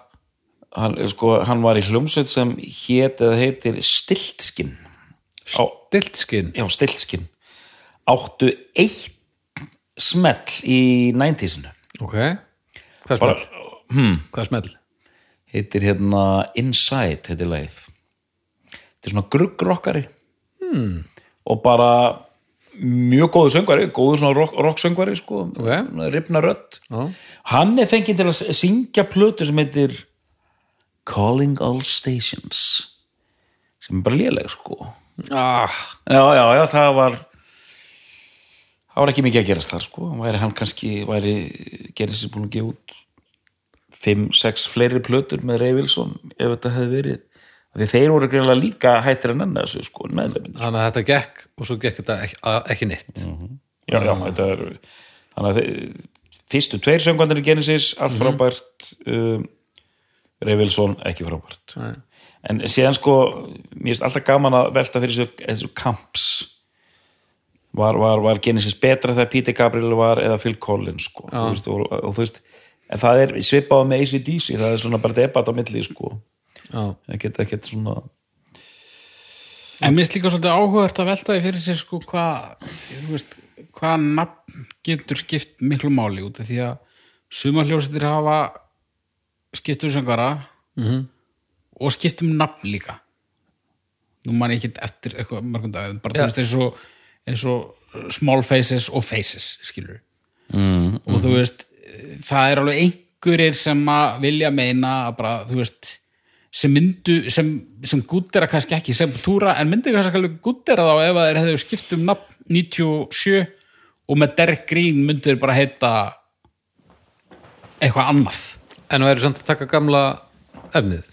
hann, sko, hann var í hljómsveit sem hét eða heitir Stiltskinn á, diltskinn já, Stiltskinn áttu eitt smell í 90-sinu ok, hvað smell? hmm, hvað smell? heitir hérna Inside heitir lagið þetta er svona gruggrokkari hmm. og bara mjög góður söngvari, góður svona rock, rock söngvari sko, Ok. ripna rödd Já. hann er fengið til að syngja plötu sem heitir Calling All Stations sem er bara léleg sko ah, já, já, já, það var það var ekki mikið að gerast þar sko. Væri hann kannski, væri Genesis búin að gefa út 5-6 fleiri plötur með Ray Wilson ef þetta hefði verið? Því þeir voru greinlega líka hættir en enda þessu sko meðlefin þannig að þetta gekk og svo gekk þetta ekki, ekki neitt. Já, já, þetta er þannig að þeir, fyrstu tveir söngvandir í Genesis, allt frábært um, Ray Wilson ekki frábært. Nei. en síðan sko, mér finnst alltaf gaman að velta fyrir þessu, þessu kamps var, var, var Genesis betra þegar Peter Gabriel var eða Phil Collins sko, Já. þú veist, og, og þú veist en það er svipað með ACDC það er svona bara debat á milli sko það geta ekkert svona En mér finnst líka svolítið áhugavert að velta því fyrir sér sko hvað, þú veist, hvað nafn getur skipt miklu máli út af því að suma hljósetir hafa skipt um söngara Mhm. og skipt um nafn líka. Nú man ég ekki eftir eitthvað mörgum dag, bara þú veist eins og, eins og small faces og faces, skilur mm, og þú veist, það er alveg einhverjir sem að vilja meina að bara, þú veist sem myndu, sem, sem gúttera kannski ekki sem túra, en myndi kannski alveg gúttera þá ef að þeir hefðu skipt um nafn 97 og með Derek Green myndu þeir bara heita eitthvað annað. En væri samt að taka gamla efnið,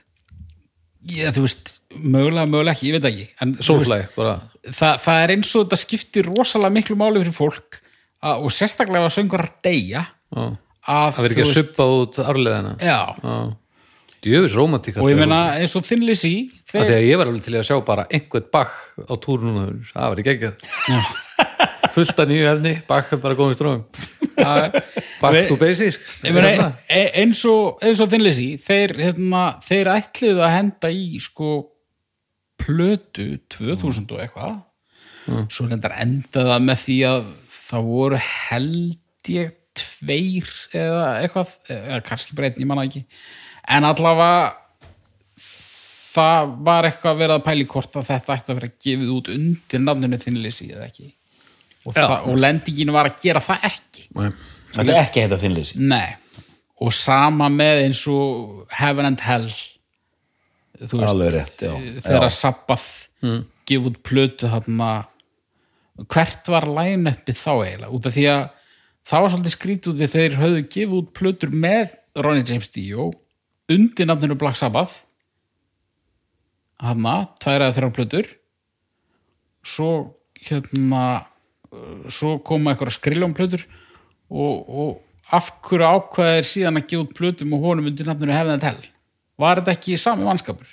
ég, þú veist, mögulega, mögulega ekki, ég veit ekki. En Soulfly bara, það, er eins og þetta skiptir rosalega miklu máli fyrir fólk að, og sérstaklega að söngur að deyja að, það verið ekki að suppa út arleðina já, djöfis romantík og ég meina eins og Lizzy að þeir, að ég var alveg til að sjá bara einhvern bakk á túr núna, það var ekki ekki fullt af nýju efni, bakk er bara góðum stróðum back to basics e, eins og, Lizzy þeir, hérna, þeir ætluðu að henda í sko plötu 2000 og eitthvað. Svo reyndar endaði það með því að það voru held ég tveir eða eitthvað eða kannski bara einn, ég manna ekki. En allavega það var eitthvað verið að pæli hvort að þetta ætti að vera gefið út undir Thin Lizzy eða ekki. Og, það, og lendingin var að gera það ekki. Nei. þetta er ekki heita þinnleysi Nei, og sama með eins og Heaven and Hell þú veist, rétt, já, þegar. Sabbath mm. gif út plötu þarna hvert var line-upið þá eiginlega? Út af því að það var svolítið því þeir höfðu gefið út plötur með Ronnie James Dio undir nafninu Black Sabbath. Hana, tvær eða þrjár plötur. Svo hérna uh, svo koma eitthvað skriljum plötur og, og af hverju ákveðir síðan að gefa út plötum og honum undir nafninu Heaven and Hell var þetta ekki sami mannskapur?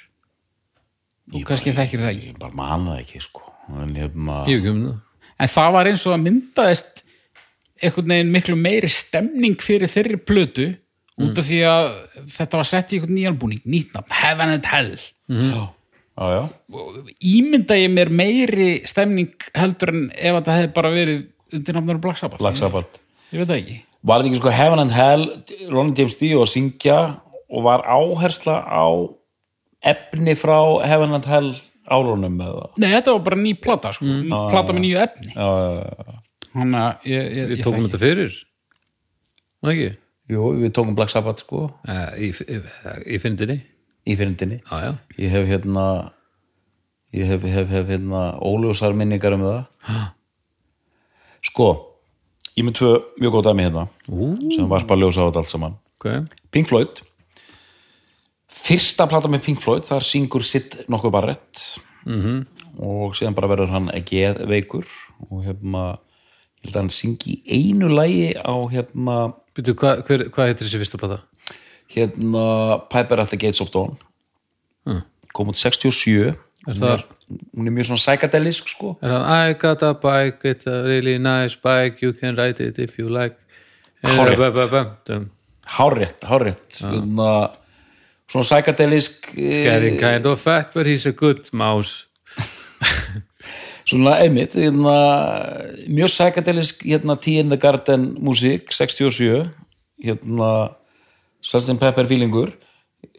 Þú kannski þekkir það ekki. ég bara man það ekki sko. En ég hef ekki það. En það var eins og að myndaðist einhvern veginn miklu meiri stemning fyrir þeirri plötu út af því að þetta var sett í einhvern nýjan búning nýtt nafn, Heaven and Hell. Já, já, já. og ímynda ég mér meiri stemning heldur en ef þetta hefði bara verið undir nafnur Black Sabbath? Black Sabbath. Ég, ég veit það ekki. Var þetta ekki sko Heaven and Hell Ronny James Dio að syngja og var áhersla á efni frá Heaven and Hell árunum eða? Nei, þetta var bara ný plata, sko, plata með nýju efni. Já, já, já. Þannig að ég, ég, við tókum þetta fyrir. Var ekki? Jú, við tókum Black Sabbath sko. Eh, í, í, í fyndinni. Í fyrirndinni já, já. ég hef hérna ég hef, hef, hef hérna óljósar minningar um það. Sko ég með tvö mjög góð dæmi hérna Ú, sem varpa ljósa á þetta allt saman. Ok. Pink Floyd fyrsta plata með Pink Floyd þar syngur sitt nokkuð barrett. -hmm. og síðan bara verður hann ekki veikur og hérna ég held að hann syngi einu lægi á hérna hvað hva, heitir þessi fyrsta plata? hérna Piper at the Gates of Dawn. Kom út 67 Er hún, það- er, hún er mjög svona psychedelisk sko. Er það I got a bike, it's a really nice bike you can ride it if you like. Ba- dum. hárétt, hárétt hérna, svona psychedelisk eh, Getting kind of fat but he's a good mouse svona einmitt hérna, mjög psychedelisk hérna Tea in the Garden músík 67 hérna Sgt. Pepper feelingur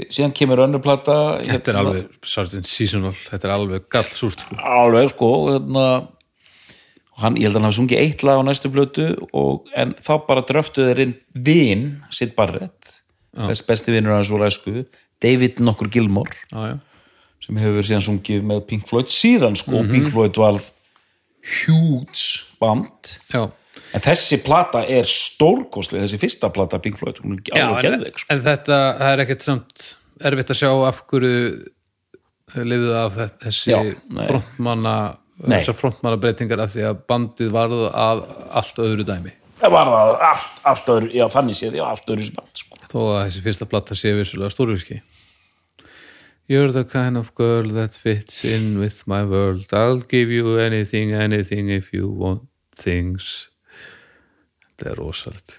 síðan kemur önnur plata Þetta er hérna, alveg Sgt. Seasonal Þetta er alveg gallsúrt sko. alveg sko hérna, hann, ég held að hann hafi sungið eitt lag á næstu blötu og, en þá bara dröftu þeir inn vin Sid Barrett best, besti vinur hans voru æsku David nokkur Gilmore já, já. sem hefur síðan sungið með Pink Floyd síðan sko, Pink Floyd var huge band. Já, en þessi plata er stórkostlega þessi fyrsta plata Pink Floyd, hún er alveg en, geðveik sko. en þetta það er ekkert samt erfitt að sjá af hverju lifið af þe- þessi Já, frontmanna þessar frontmanna breytingar af því að bandið varð að allt öðru dæmi. Það var það allt, allt öðru, já þannig séð, já allt öðru sem band sko. Þó að þessi fyrsta platta sé vissulega stórvirki. You're the kind of girl that fits in with my world. I'll give you anything, anything if you want things. Þetta er rosalegt.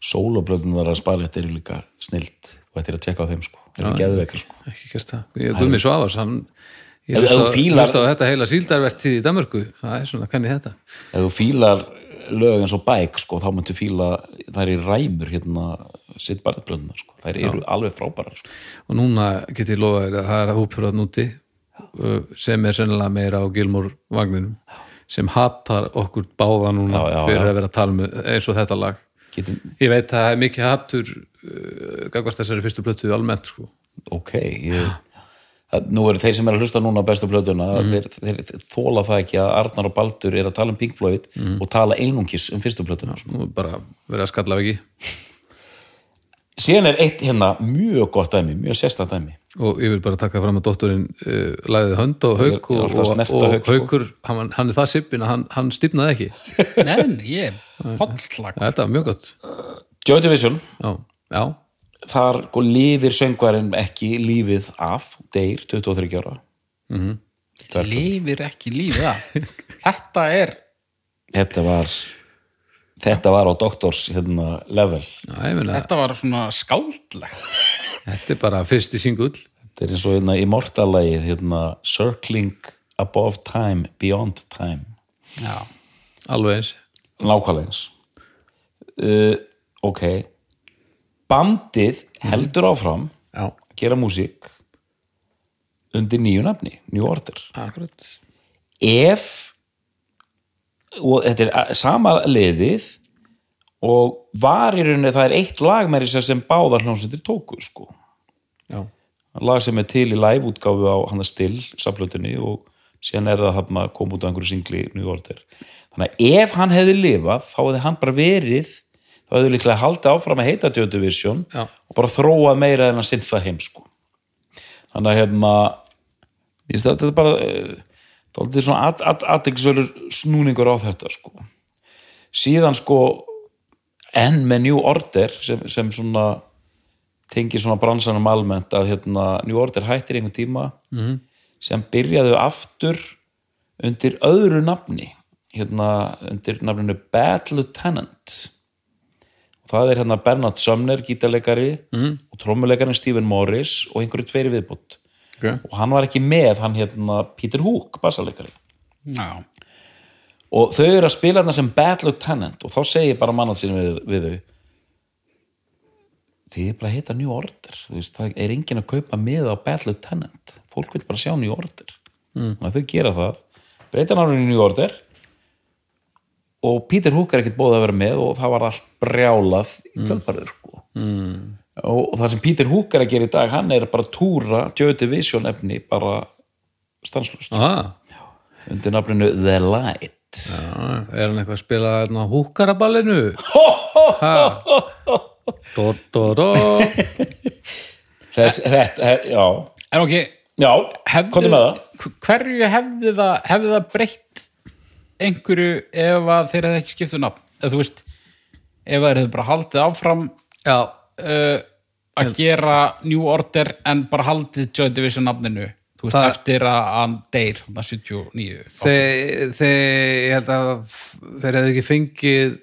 Sóloblöðun þar að spæla þetta eru líka snilt og þetta er að tjekka á þeim sko, þeir eru geðveikar sko. ekki gert það. Ég- Guðmi Svavars, hann ég Ef- ef hlusta þú fílar- á þetta heila síldarvertíð í Danmörku. Það er svona, kann ég þetta? Ef þú fílar lög eins og bæk sko, þá myndu fíla, það er ræmur hérna, sitt barðblöðuna sko. þær eru alveg frábærar sko. og núna get ég lofa þér að það er að hópur að núti uh, sem er sennilega meira á Gilmore vagninum sem hatar okkur báða núna Já, já, fyrir já. að vera að tala með eins og þetta lag Getum, ég veit að það er mikið hattur uh, gagvart þessari fyrstu plötu almennt sko. ok ég, nú eru þeir sem er að hlusta núna á bestu blöðuna Mhm. þeir, þeir, þeir þóla það ekki að Arnar og Baldur er að tala um Pink Floyd Mhm. og tala einungis um fyrstu nú er bara verið að skalla ekki. Síðan er eitt hérna mjög gott dæmi mjög sérstætt dæmi. Og ég vil bara taka fram að dótturinn uh, læðið hönd og haug er og, og, Hauk, sko. haukur, hann, hann er það sippin að hann, hann stýpnaði ekki. Nei, nei, ég er hollslag þetta var mjög gott. Joy Division, já, já, þar sko, lifir söngvarinn ekki lífið af deyr 23 ára. Lifir ekki lífið það Þetta er þetta var þetta var á doktors hérna, level. Meina, Þetta var svona skáldlegt. Þetta er bara fyrsti singull. Þetta er eins og hérna, immortalagið hérna, circling above time beyond time. Já, alveg eins. Nákvæmlega eins. Uh, ok bandið heldur áfram já, að gera músík undir nýju nafni, New Order. Akkurat. Ef og þetta er sama liðið og var í rauninni það er eitt lag með þess sem báðar hljómsveitir tóku sko. Já, lag sem er til í live-útgáfu á hann að still samflutunni og síðan er það að koma út á einhverju singli New Order. Þannig að ef hann hefði lifað þá hefði hann bara verið þá hefði líklega haldið áfram að heita Joy Division Já. og bara þróa meira en að sinna það heim sko þannig að hérna ég veist að þetta er bara það er svona aðeinsvölur snúningur á þetta sko síðan sko enn með New Order sem, sem svona tengir svona bransanum almennt að hérna, New Order hættir einhvern tíma -hmm. sem byrjaðu aftur undir öðru nafni hérna undir nafninu Bad Lieutenant það er hérna Bernard Sumner gítarleikari -hmm. og trommuleikarinn Stephen Morris og einhverju tveiri viðbútt ok. Og hann var ekki með hann hérna Peter Hook bassaleikari já, og þau eru að spila þarna sem Bad Lieutenant og þá segir bara mannansinn við, við þau þið er bara að heita New Order veist, það er enginn að kaupa með á Bad Lieutenant. Fólk vil bara sjá New Order. Mm. þannig að þau gera það. Breyta náttúrulega New Order og Peter Hook er ekkert bóðið að vera með og það var allt brjálað í kjöldfarið sko. mm. og, það sem Peter Hook er að gera í dag hann er bara að túra Joy Division efni bara stanslust ah, undir nafninu The Light. Já, er hann eitthvað að spila húkaraballinu ha. do, do, do. Þess, þetta, he- já, en ok já, það. hverju hefði það hefði það breytt einhverju ef að þeir hefði ekki skiptu nafn. Eða þú veist ef þeir hefði bara haldið áfram já, uh, að gera New Order en bara haldið Joy Division nafninu þú veist, Það- eftir að hann deyr þarna 79 þeir, þeir ég held að þeir hefðu ekki fengið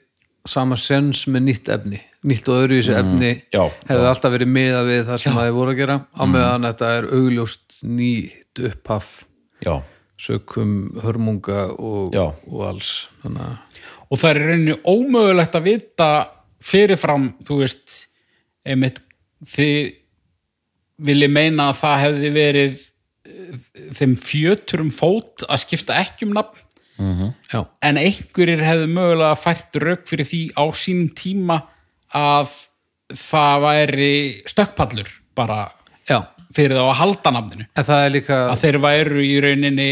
sama sens með nýtt efni nýtt og öðruvísi efni já, hefðu alltaf verið miða við það sem þeir voru að gera á meðan þetta er augljóst nýtt upphaf. Já, sökum hörmunga og, og alls. Þannig að og það er í rauninni ómögulegt að vita fyrirfram, þú veist einmitt þið vilji meina að það hefði verið eh, þeim fjöturum fót að skipta ekki um nafn. Já, en einhverjir hefðu mögulega fært rauk fyrir því á sínum tíma að það væri stökkpallur bara fyrir þá að halda nafninu. En það er líka að þeir væru í rauninni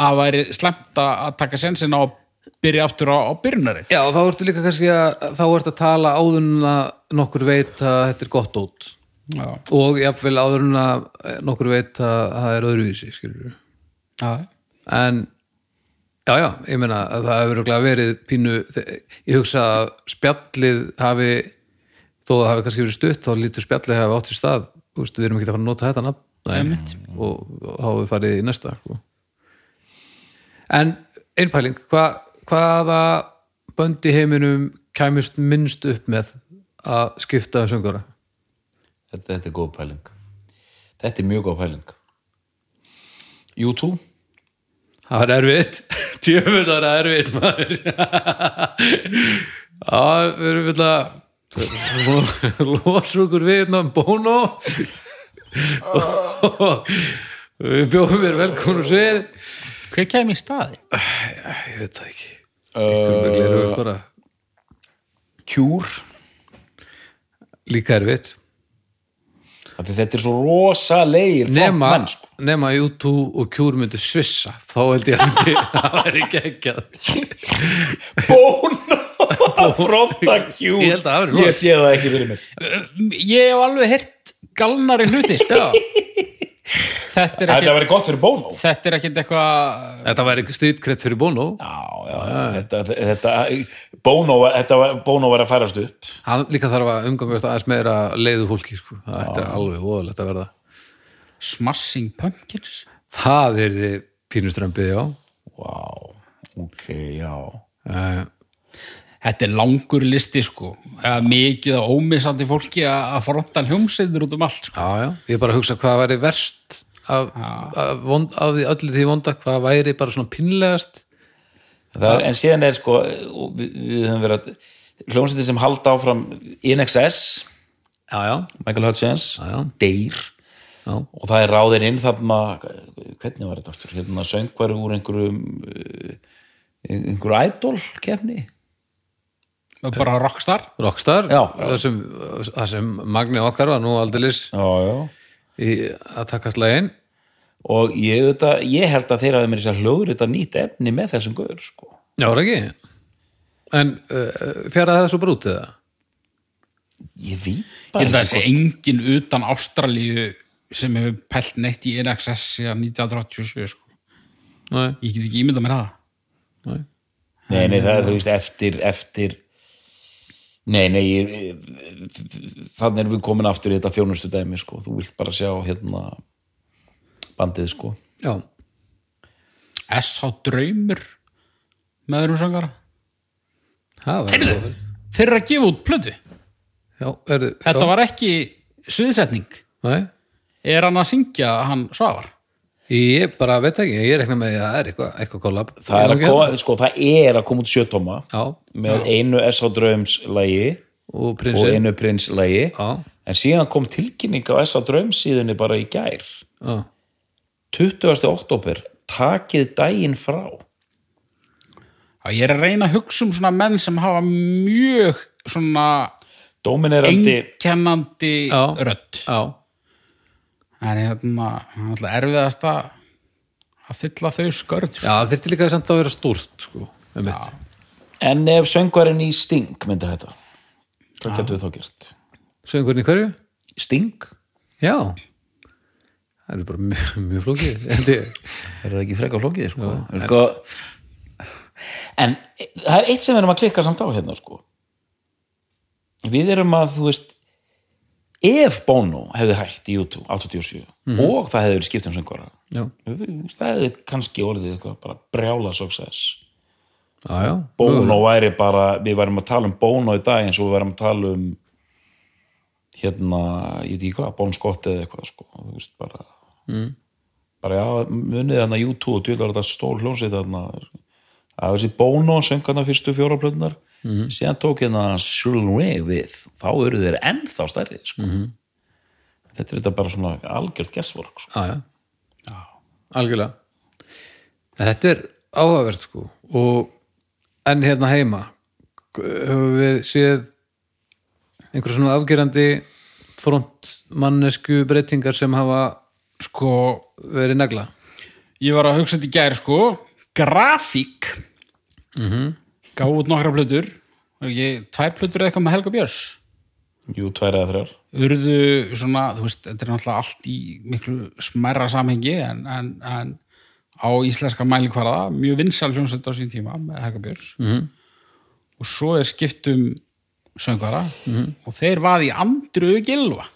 að væri slemt að taka sensin á að byrja aftur á, á byrjunari já, þá ertu líka kannski að þá ertu að tala áður en að nokkur veit að þetta er gott út. Já, og jafnvel áður en að nokkur veit að það er öðruvísi skilur já, en já, já, ég meina að það hefur verið pínu, ég hugsa að spjallið hafi þó að það hafi kannski verið stutt, þá lítur spjallið hafi átt sér stað, veist, við erum ekki að fara að nota þetta nafn, og, hefur við farið í næsta sko. en einpæling hva, hvaða bönd í heiminum kæmust minnst upp með að skipta um söngara þetta, þetta er góð pæling. Þetta er mjög góð pæling. U2 Það var erfitt. Tjöfull var það erfitt maður. Já, við erum vil að losa okkur við hérna um Bono. Og við bjóðum mér velkomin og svið hver kemur í staði? Ég veit það ekki. Bara Cure. Líka Af því þetta er svo rosalegir nema, sko. nema U2 og Cure myndu svissa. Þá held ég að myndi það væri ekki ekki Bono fronta Cure Ég það ég sé það ekki fyrir mér. Ég hef alveg heyrt galnari hluti sko. þetta er þetta ekkit væri gott fyrir Bono. Þetta er ekkit eitthvað Þetta væri strýtkrett fyrir Bono. Já, já, Þetta, þetta, Bono, þetta var, Bono var að færast upp. Hann líka þarf að umgangast aðeins meira leiðu fólki sko. það ætti alveg voðalegt að verða. Smashing Pumpkins? Það er þið pínuströmbið já. Wow, ok, já. Uh, þetta er langur listi sko. Eða mikið og ómissandi fólki að að fronta hljómsveitur út um allt sko. já, já, ég bara að hugsa hvað væri verst af, af, vond, af því öllu því vonda hvað væri bara svona pinnlegast Það, en síðan er sko við, við höfum verið að hljómsveitir sem halda áfram INXS já, já, Michael Hutchins, Já, já. Deyr já, og það er ráðin inn þarna hvernig var þetta aftur, hérna söngvari úr einhverjum uh, einhverju idol kefni bara rockstar? Rockstar Já. það sem, það sem Magni okkar var nú aldeilis já, já. í að taka slægin og ég, auðvitað, ég held að þeir hafi mér þess að hljóður þetta nýtt efni með þessum guður sko. já, er ekki? En uh, fjaraði það svo bara út eða? Ég veit ég bara held að ekki þessi engin utan Ástralíu sem hefur pælt neitt í NXS síðan 1937 sko. Nei, ég get ekki ímynda mér það. Nei. Nei, nei, það er, þú veist, eftir, eftir Nei, nei ég, þannig erum við komin aftur í þetta þjónustu dæmi, sko, þú vilt bara sjá hérna bandið, sko. Já, S.H. Draumur með öðrum sangara það þeir eru að gefa út plötu. Já, er, þetta já, var ekki sviðsetning Nei, er hann að syngja hann Svavar ég bara veit ekki, ég rekna með því að það er eitthvað, eitthvað kollab. Það er að koma, sko, það er að koma út sjötóma Já, með einu S.A. Draums lægi og og einu Prins lægi Já, en síðan kom tilkynning á S.A. Draums síðunni bara í gær. Já, 20. oktober, takið daginn frá. Já, ég er að reyna að hugsa um svona menn sem hafa mjög svona Dóminerandi einkennandi Já. Já en hérna, hann ætla erfiðast að að fylla þau skörð Já, það þyrfti líka samt að vera stórt sko, um. En ef söngvarinn í Sting myndi þetta hvað getur við þá gert? Söngurinn í hverju? Sting? Já Það er bara mjög, mjög flókið. Er það ekki freka flókið? Sko? en, sko, en það er eitt sem við erum að klikka samt á hérna sko. Við erum að, þú veist ef Bono hefði hægt í YouTube 87 og það hefði verið skipt um söngvara það hefði kannski orðið eitthvað bara brjála success. Já, já. Bono væri bara, við værum að tala um Bono í dag eins og við værum að tala um hérna, ég veit ekki hvað Bon Scott eða eitthvað sko, þú veist bara mm. bara já, munið þarna YouTube og djúlar þetta stól hljónsið þarna. Að þessi Bono söng þarna fyrstu fjóra mm. síðan tók hérna Shirley við, þá eru þeir ennþá stærri sko. þetta er þetta bara svona algjört guesswork sko. Já, já, algjörlega. En Þetta er áhugavert sko. Og en hérna heima höfum við séð einhver svona afgerandi frontmannesku breytingar sem hafa sko, verið negla. Ég var að hugsa þetta í gær sko. Grafík. Mm gáð út nokkra plötur ekki, tvær plötur eða eitthvað með Helga Björns jú, tvær eða þrjár urðu svona, þú veist, þetta er náttúrulega allt í miklu smerra samhengi en, en, en á íslenska mælikvarða, mjög vinsal hljómsveit á sín tíma með Helga Björns -hmm. og svo er skiptum söngvara -hmm. og þeir vaði andru gilva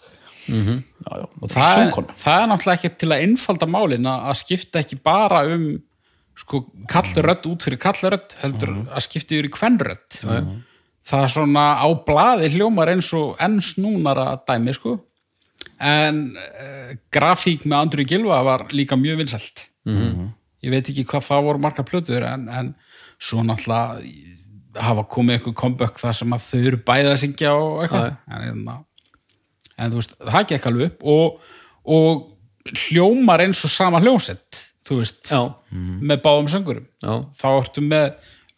já, já. og það er, Söngkona. það er náttúrulega ekki til að einfalda málin að skipta ekki bara um sko kallrödd út fyrir kallrödd heldur að skipta yfir í kvenrödd. Það er svona á blaði hljómar eins og enn snúnara dæmi sko. En uh, grafík með Andri Gilva var líka mjög vinsælt. -hmm. ég veit ekki hvað það voru margar plötur en, en svo náttúrulega hafa komið eitthvað comeback þar sem að þau eru bæði að syngja og eitthvað. En, en, en þú veist, það gekk alveg upp og, og hljómar eins og sama hljómsett þú veist, já, með báðum söngurum já, þá ertu með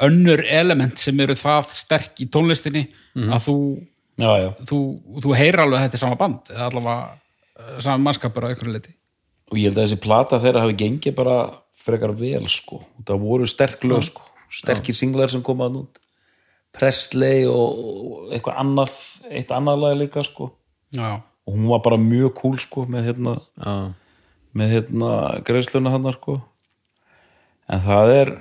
önnur element sem eru það sterk í tónlistinni að þú, já, já. þú, þú heyrir alveg að þetta er sama band eða allavega eh, sama mannskapur á einhverju leiti og ég held að þessi plata þeirra hafi gengið bara frekar vel sko. Það voru sterk lög sko. Sterkir singlar sem komaði nút Presley og eitthvað annað eitt annað lag líka sko. Og hún var bara mjög cool sko með hérna, já. Með hérna greiðsluna hann sko. En það er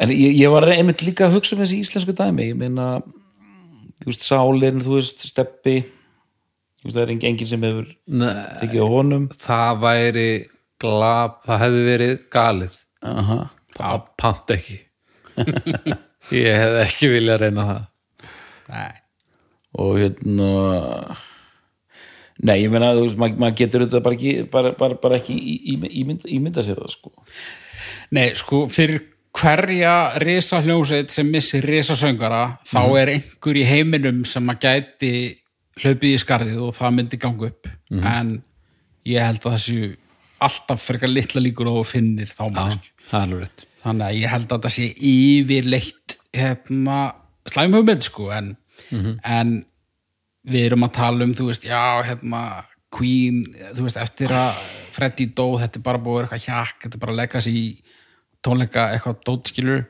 en ég, ég var einmitt líka að hugsa um þessi íslensku dæmi. Ég meina þú veist Sálin, þú veist Steppi þú veist það er engin sem hefur tekið á honum. það væri glab, það hefði verið galið. Aha. það pant ekki. Ég hefði ekki viljað reyna það. Nei. Og hérna nei, ég meina, þú veist, maður mað getur þetta bara ekki, bara, bara, bara ekki ímynda, ímynda sér það, sko. Nei, sko, fyrir hverja risa hljómsveit sem missir risa söngara þá er einhver í heiminum sem að gæti hlaupið í skarðið og það myndi ganga upp. En ég held að þessu alltaf frekar litla líkur og finnir þá mannskju það er alveg rétt. Þannig að ég held að það sé yfirleitt hérna, slæm hugmynd sko en, en við erum að tala um, þú veist, já hérna, Queen, þú veist, eftir að Freddy dó, þetta er bara búið að eitthvað hjakk, þetta er bara legacy tónleika eitthvað dótskilur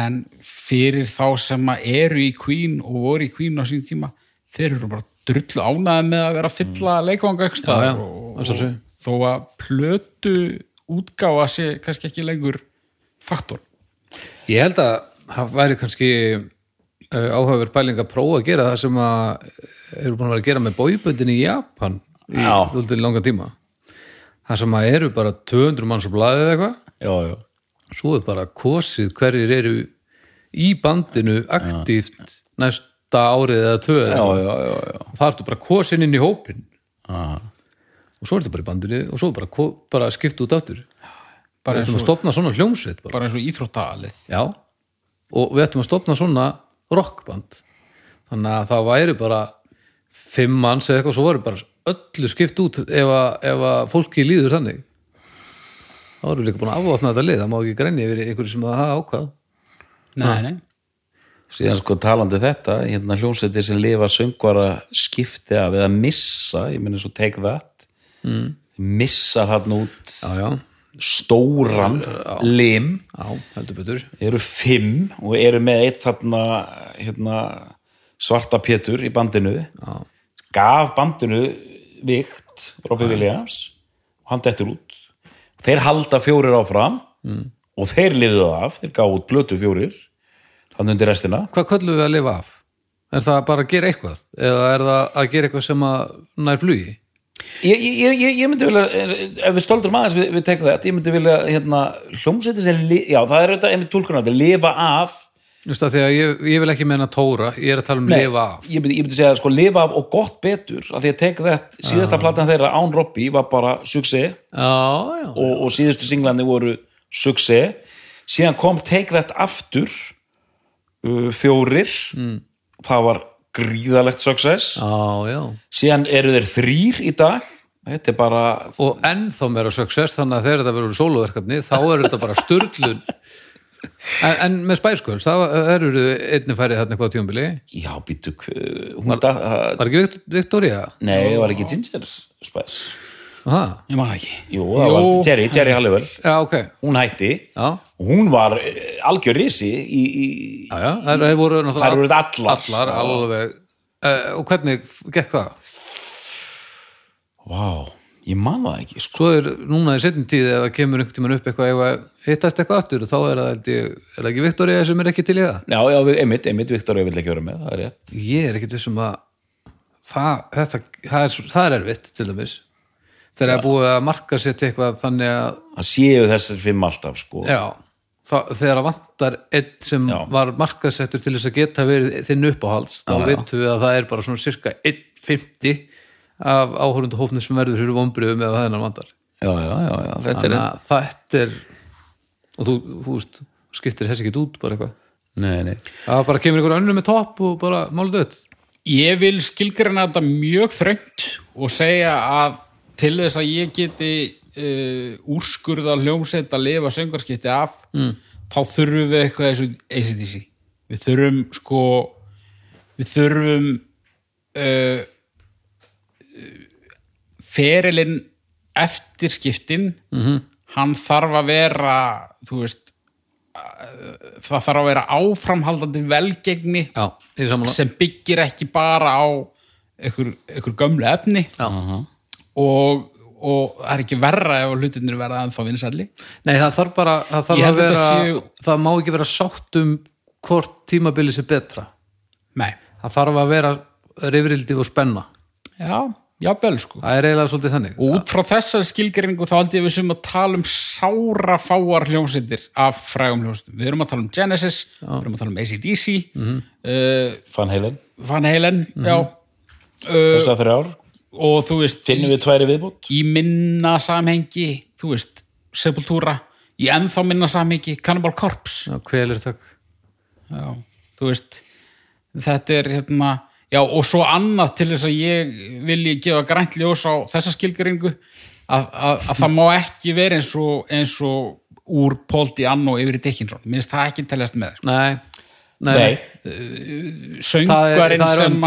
en fyrir þá sem að eru í Queen og voru í Queen á sín tíma, þeir eru bara drullu ánæði með að vera að fylla mm. leikvanga Já, já, ekstra að og, sjálfsögðu. og þó að plötu útgáfa sé kannski ekki lengur faktor Ég held að það væri kannski áhugaverð pæling að prófa að gera það sem að eru búin að vera að gera með bóiböndin í Japan í Já. úldin langa tíma. Það sem að eru bara 200 manns á blaðið eða eitthvað. Já, já, svo er bara kosið hverjir eru í bandinu aktíft næsta árið eða já, já, já, já. það ertu bara kosin inn í hópin Aha. og svo ertu bara í bandinu og svo bara, bara skipt út aftur. Bara eins og, stopna svona hljómsveit bara. bara eins og íþróttalið. Já, og við ættum að stopna svona rockband. Þannig að það væri bara fimm manns eða eitthvað, svo væri bara öllu skipt út ef að, ef að fólki líður þannig. Þá við líka búin að afvopna þetta lið það má ekki grænja yfir einhverju sem það hafa ákvað. Nei, nei. síðan sko talandi þetta hérna hljómsveitir sem lifa söngvara skipti af eða missa ég meina svo take that. Mm. missa hann út. Já, já, stóran lim já, heldur betur eru fimm og eru með eitt þarna hérna, svarta pétur í bandinu já, gaf bandinu vikt Robby Williams og hann dettur út þeir halda fjórir áfram mm. og þeir lifðu það af, þeir gáðu út blötu fjórir hann undir restina hvað köllum við að lifa af? er það bara að gera eitthvað? eða er það að gera eitthvað sem að nær flugi? Ég, ég, ég, ég myndi vilja ef við stoldur aðeins við, við tekum þetta ég myndi vilja hérna, hljómsveitir sem já það er þetta einmitt tólkunar lifa af. Just að því að ég, ég vil ekki meina tóra ég er að tala um Nei, lifa af. ég myndi, ég myndi segja sko lifa af og gott betur af því að take that, síðasta platan þeirra án Robby var bara já, já, og, og síðustu singlandi voru success síðan kom Take That aftur uh, fjórir. Mm. það var gríðalegt success. Já, já. Síðan eru þeir þrýr í dag. Þetta er bara og ennþá meira success þannig að þegar þetta verður sóluverkefni þá er þetta bara sturlun. En, en með Spice Girls, það það eru einnig færið þarna eitthvað á tímabili. Já, býtu, hún var, var, var ekki Victoria? Nei, var ekki Ginger Spice Aha. Ég man ekki. Jú, það var Jerry, Jerry Halliwell já, ok Hún hætti já, og hún var eh, algjör risi í, í, já, já, það það voru allar. allar alveg uh, og hvernig gekk það? Vá, ég man það ekki sko. svo er núna í setjum tíð ef það kemur einhvern tímann upp eitthvað ef að hittast eitthvað aftur þá er það, er það ekki Victoria sem er ekki til í það Já, já, við- einmitt, einmitt, Viktor vill ekki vera með, það er rétt ég er ekkert vissum að það, þetta, það, er, það er erfitt til dæmis þegar það er búið að marka setja eitthvað þannig að Það séu þessar fimm alltaf sko. já, það, þegar það vantar einn sem Já. var markasettur til þess að geta verið þinn uppáhalds þá veitum við að það er bara svona cirka 1.50 af áhörundu hófnir sem verður fyrir vombriðum eða það hennar vantar. Já, já, já, já, þetta er þannig að þetta er og þú, þú veist, skiptir þessi ekki út bara eitthvað? Nei, nei. Það bara kemur einhver önnur með topp og bara málið dött. Ég vil skilgreina þetta mjög þröngt og segja að til þess að ég geti uh, úrskurða hljómsveit að lifa söngarskipti af mm. þá þurfum við eitthvað þessu ACDC. Við þurfum sko við þurfum uh, ferilinn eftir skiptin -hmm. hann þarf að vera þú veist uh, það þarf að vera áframhaldandi velgengni já, sem byggir ekki bara á einhver, einhver gömlu efni já. Og, og það er ekki verra ef hlutinir verða ennþá vinsælli. Nei, það þarf bara það, þarf að held vera, þetta séu- það má ekki vera sátt um hvort tímabili sé betra. Nei, það þarf að vera rifrildi og spenna. Já, jafnvel sko. Það er eiginlega svolítið þannig. Og út frá þessar skilgreiningu þá ég við sem að tala um sára fáar hljómsveitir af frægum hljómsveitum. Við erum að tala um Genesis, við erum að tala um ACDC uh, Van Halen, Van Halen já, uh, þessar þrjár og þú veist Finnum við tværi viðbútt í minna samhengi þú veist, Sepultura í ennþá minna samhengi Cannibal Corpse. Já, þú veist þetta er hérna já, og svo annað til þess að ég vilji gefa grænt ljós á þessa skilgeringu að, að, að það má ekki vera eins og, eins og úr Paul Diano yfir í Dickinson. Minnst það ekki teljast með sko. nei, nei, söngvarinn sem,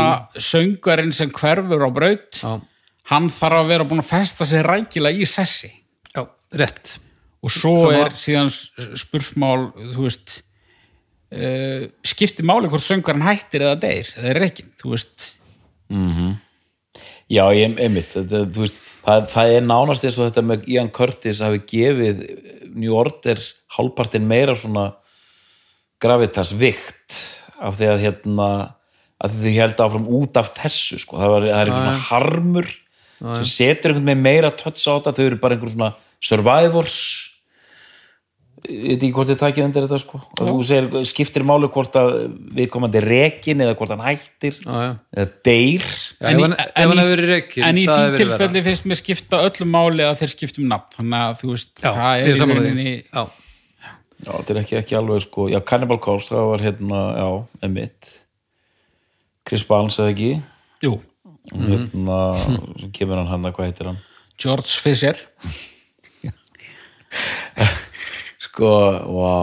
söngvarinn sem hverfur á braut Já, hann þarf að vera búin að festa sig rækilega í sessi. Já, rétt. Og svo Svona- er síðan spursmál þú veist uh, skiptir máli hvort söngarinn hættir eða deyr, eða er ekki þú veist, já, ég þetta, þú veist, það, það er nánast eins og þetta með Ian Curtis hafi gefið New Order hálfpartin meira svona gravitas vikt af því að hérna að þau held áfram út af þessu sko. það, var, það er einhver svona harmur sem setur einhvern veginn meira tötts á þetta. Þau eru bara einhver svona survivors. Ég veit ekki hvort þið takið undir þetta sko. Og þú segir, skiptir máli hvort að við komandi rekin eða hvort hann hættir já. eða deyr. Já, hann hefur verið rekinn, en í það því tilfelli finnst mér skipta öllu máli að þeir skiptum nafn þannig að þú veist, já, það er í rauninni já, þetta er ekki, ekki alveg sko, já, Cannibal Corpse, það var hérna, já, emitt Chris Barnes eða ekki? Jú, mm. hérna, svo kemur hann hann hvað heitir hann? George Fisher. Sko, vá.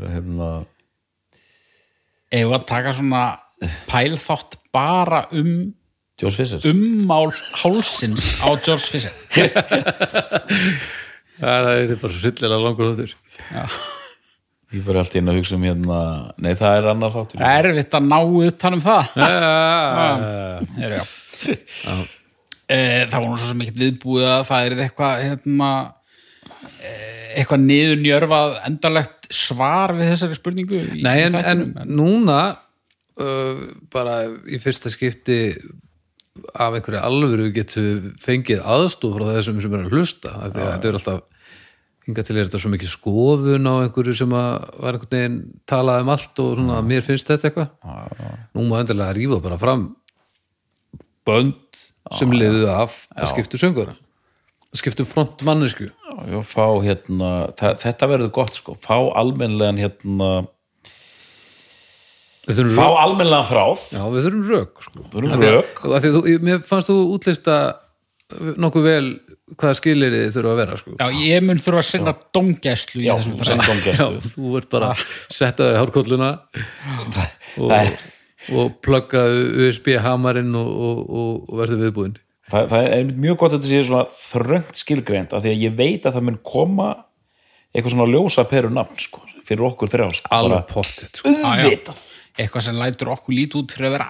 Hérna, ef að taka svona pælþátt bara um ummál hálsins á George Fisher það er bara svo hryllilega langur þáttur. Ég var alltaf inn að hugsa um hérna nei, það er annar þáttur. Erfitt að ná utan um það. Já, er, já. Eh, það var nú svo sem ekkert viðbúið að það er eitthvað hérna, eh, eitthvað niður njörfað endarlegt svar við þessari spurningu í, Nei, en, en núna uh, bara í fyrsta skipti af einhverju alvöru getur fengið aðstof frá þessum sem er að hlusta af því að þetta er alltaf hingað til er þetta svo mikið skoðun á einhverju sem að var einhvern veginn talað um allt og svona mér finnst þetta eitthvað. Nú má endilega rífa bara fram bönd sem liðu af að skiptu söngura að skiptu front mannesku já, fá hérna, þetta verður gott sko, fá almennlegan hérna, fá rök, almennlegan þráð. Já, við þurfum rök sko. mér fannst þú útlista nokkuð vel hvaða skilir þið þurfa að vera sko. Já, ég mun þurfa að sinna dómgæslu í Já. Já, domgæslu þú ert bara að setja þig hárkolluna og, og plugga USB hamarinn og, og, og, verður viðbúinn það, það er mjög gott að þetta sé svona þröngt skilgreint af því að ég veit að það mun koma eitthvað svona ljósa peru nafn sko, fyrir okkur þrjá sko, alveg pottet sko. Auðvitað Eitthvað sem lætur okkur lít út fyrir að vera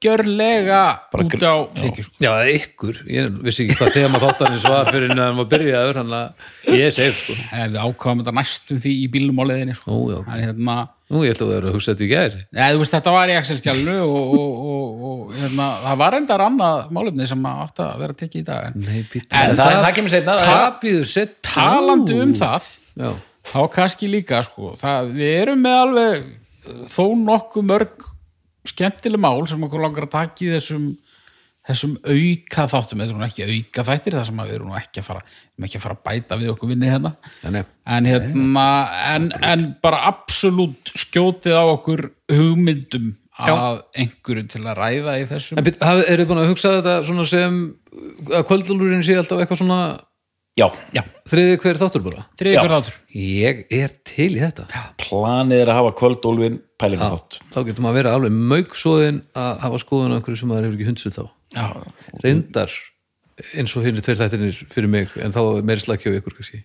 algjörlega Bara út á þykju sko. Já, eða ykkur, ég vissi ekki hvað þegar maður þáttarins var fyrir en maður byrjaður hann að ég er seif sko. Ef við ákvaðum þetta næstum því í bílum á leiðinni sko. Ó. En hérna, Nú, ég ætla að vera að hugsa þetta í gær Nei, þú veist, þetta var í Excel-skjálnu og, og, og, og hérna, það var endar annað málefni sem átt að vera tekið í dag en Nei, En það, það kemur seinna Tapíður sett talandi um það Já, þá kannski líka sko, það, við erum með alveg þó nokkuð mörg skemmtileg mál sem okkur langar að taka í þessum þessum auka þáttum, þetta er nú ekki auka þættir það sem við erum nú ekki að fara ekki að fara að bæta við okkur vinni hérna. Þannig en hérna en, en bara absolutt skjótið á okkur hugmyndum að einhverju til að ræða í þessum En eru þið búin að hugsa þetta svona sem að kvöldlúlurinn sé alltaf eitthvað svona já, já, þriði hver þáttur bara? Þriði Já. ykkur þáttur. Ég er til í þetta. Planið er að hafa kvöldólfin pælinga þátt. Þá getur maður að vera alveg mauksóðin að hafa skoðun á einhverju sem maður hefur ekki hundsut á já, Reyndar eins og hinn tveir þættinir fyrir mig en þá meiri slakki á ykkur kannski.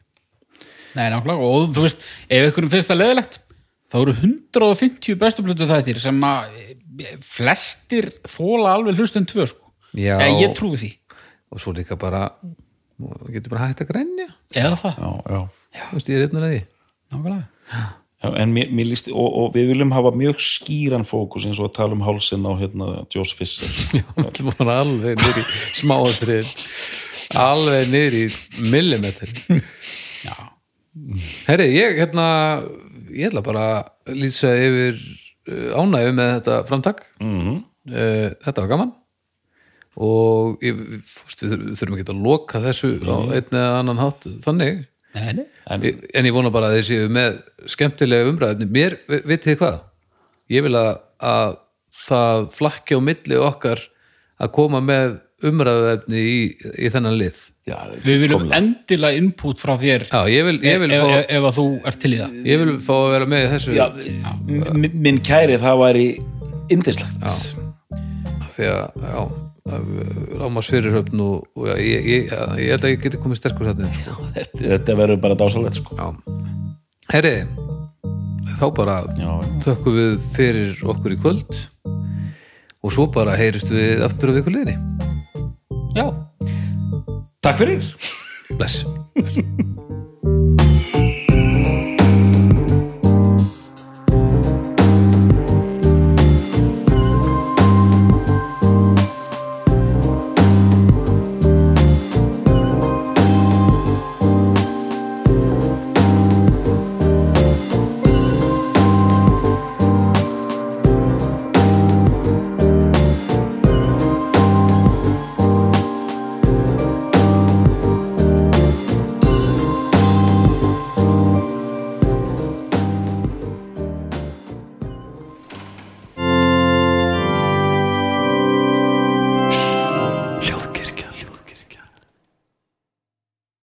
Nei, nákvæmlega, og þú veist, ef ykkur finnst það leðilegt, þá eru 150 bestu blötu þættir sem að flestir þóla alveg hlustun tvö, sko. Já. Ég því. og svo líka bara maður getur bara hægt að grænja Eða það. já, já. Þú veist, ég er efnir að því. En mér, mér líst, og, og við viljum hafa mjög skýran fókus eins og að tala um hálsinn á hérna, Jós Fisser Já, bara alveg niður í smáatrið alveg niður í millimetri Já. Herri, ég hérna ég ætla bara að lýsa yfir uh, ánægju með þetta framtak. Mm uh, þetta var gaman og ég, fúst, við þur- þurfum ekki að loka þessu á einn eða annan hátt þannig. Nei, nei. en, en ég vona bara að þið séu með skemmtilega umræðum mér, vi- vitið þið hvað? Ég vil að, að það flakki á milli okkar að koma með umræðuefni í, í þennan lið. Já, Við viljum fullkomlega. endilega input frá þér. Já, ég vil, ég vil, ef, fá, ef, ef að þú ert til í það. ég vil fá að vera með í þessu. Já, minn kæri það væri indislegt því að, já rámars fyrirhöfn og, og já, ég, ég, ég held að ég geti komið sterkur þarna sko. þetta, þetta verður bara dásalegt sko. herri þá bara já, já. þökkum við fyrir okkur í kvöld og svo bara heyrist við aftur á vikuleginni Já. takk fyrir bless, bless.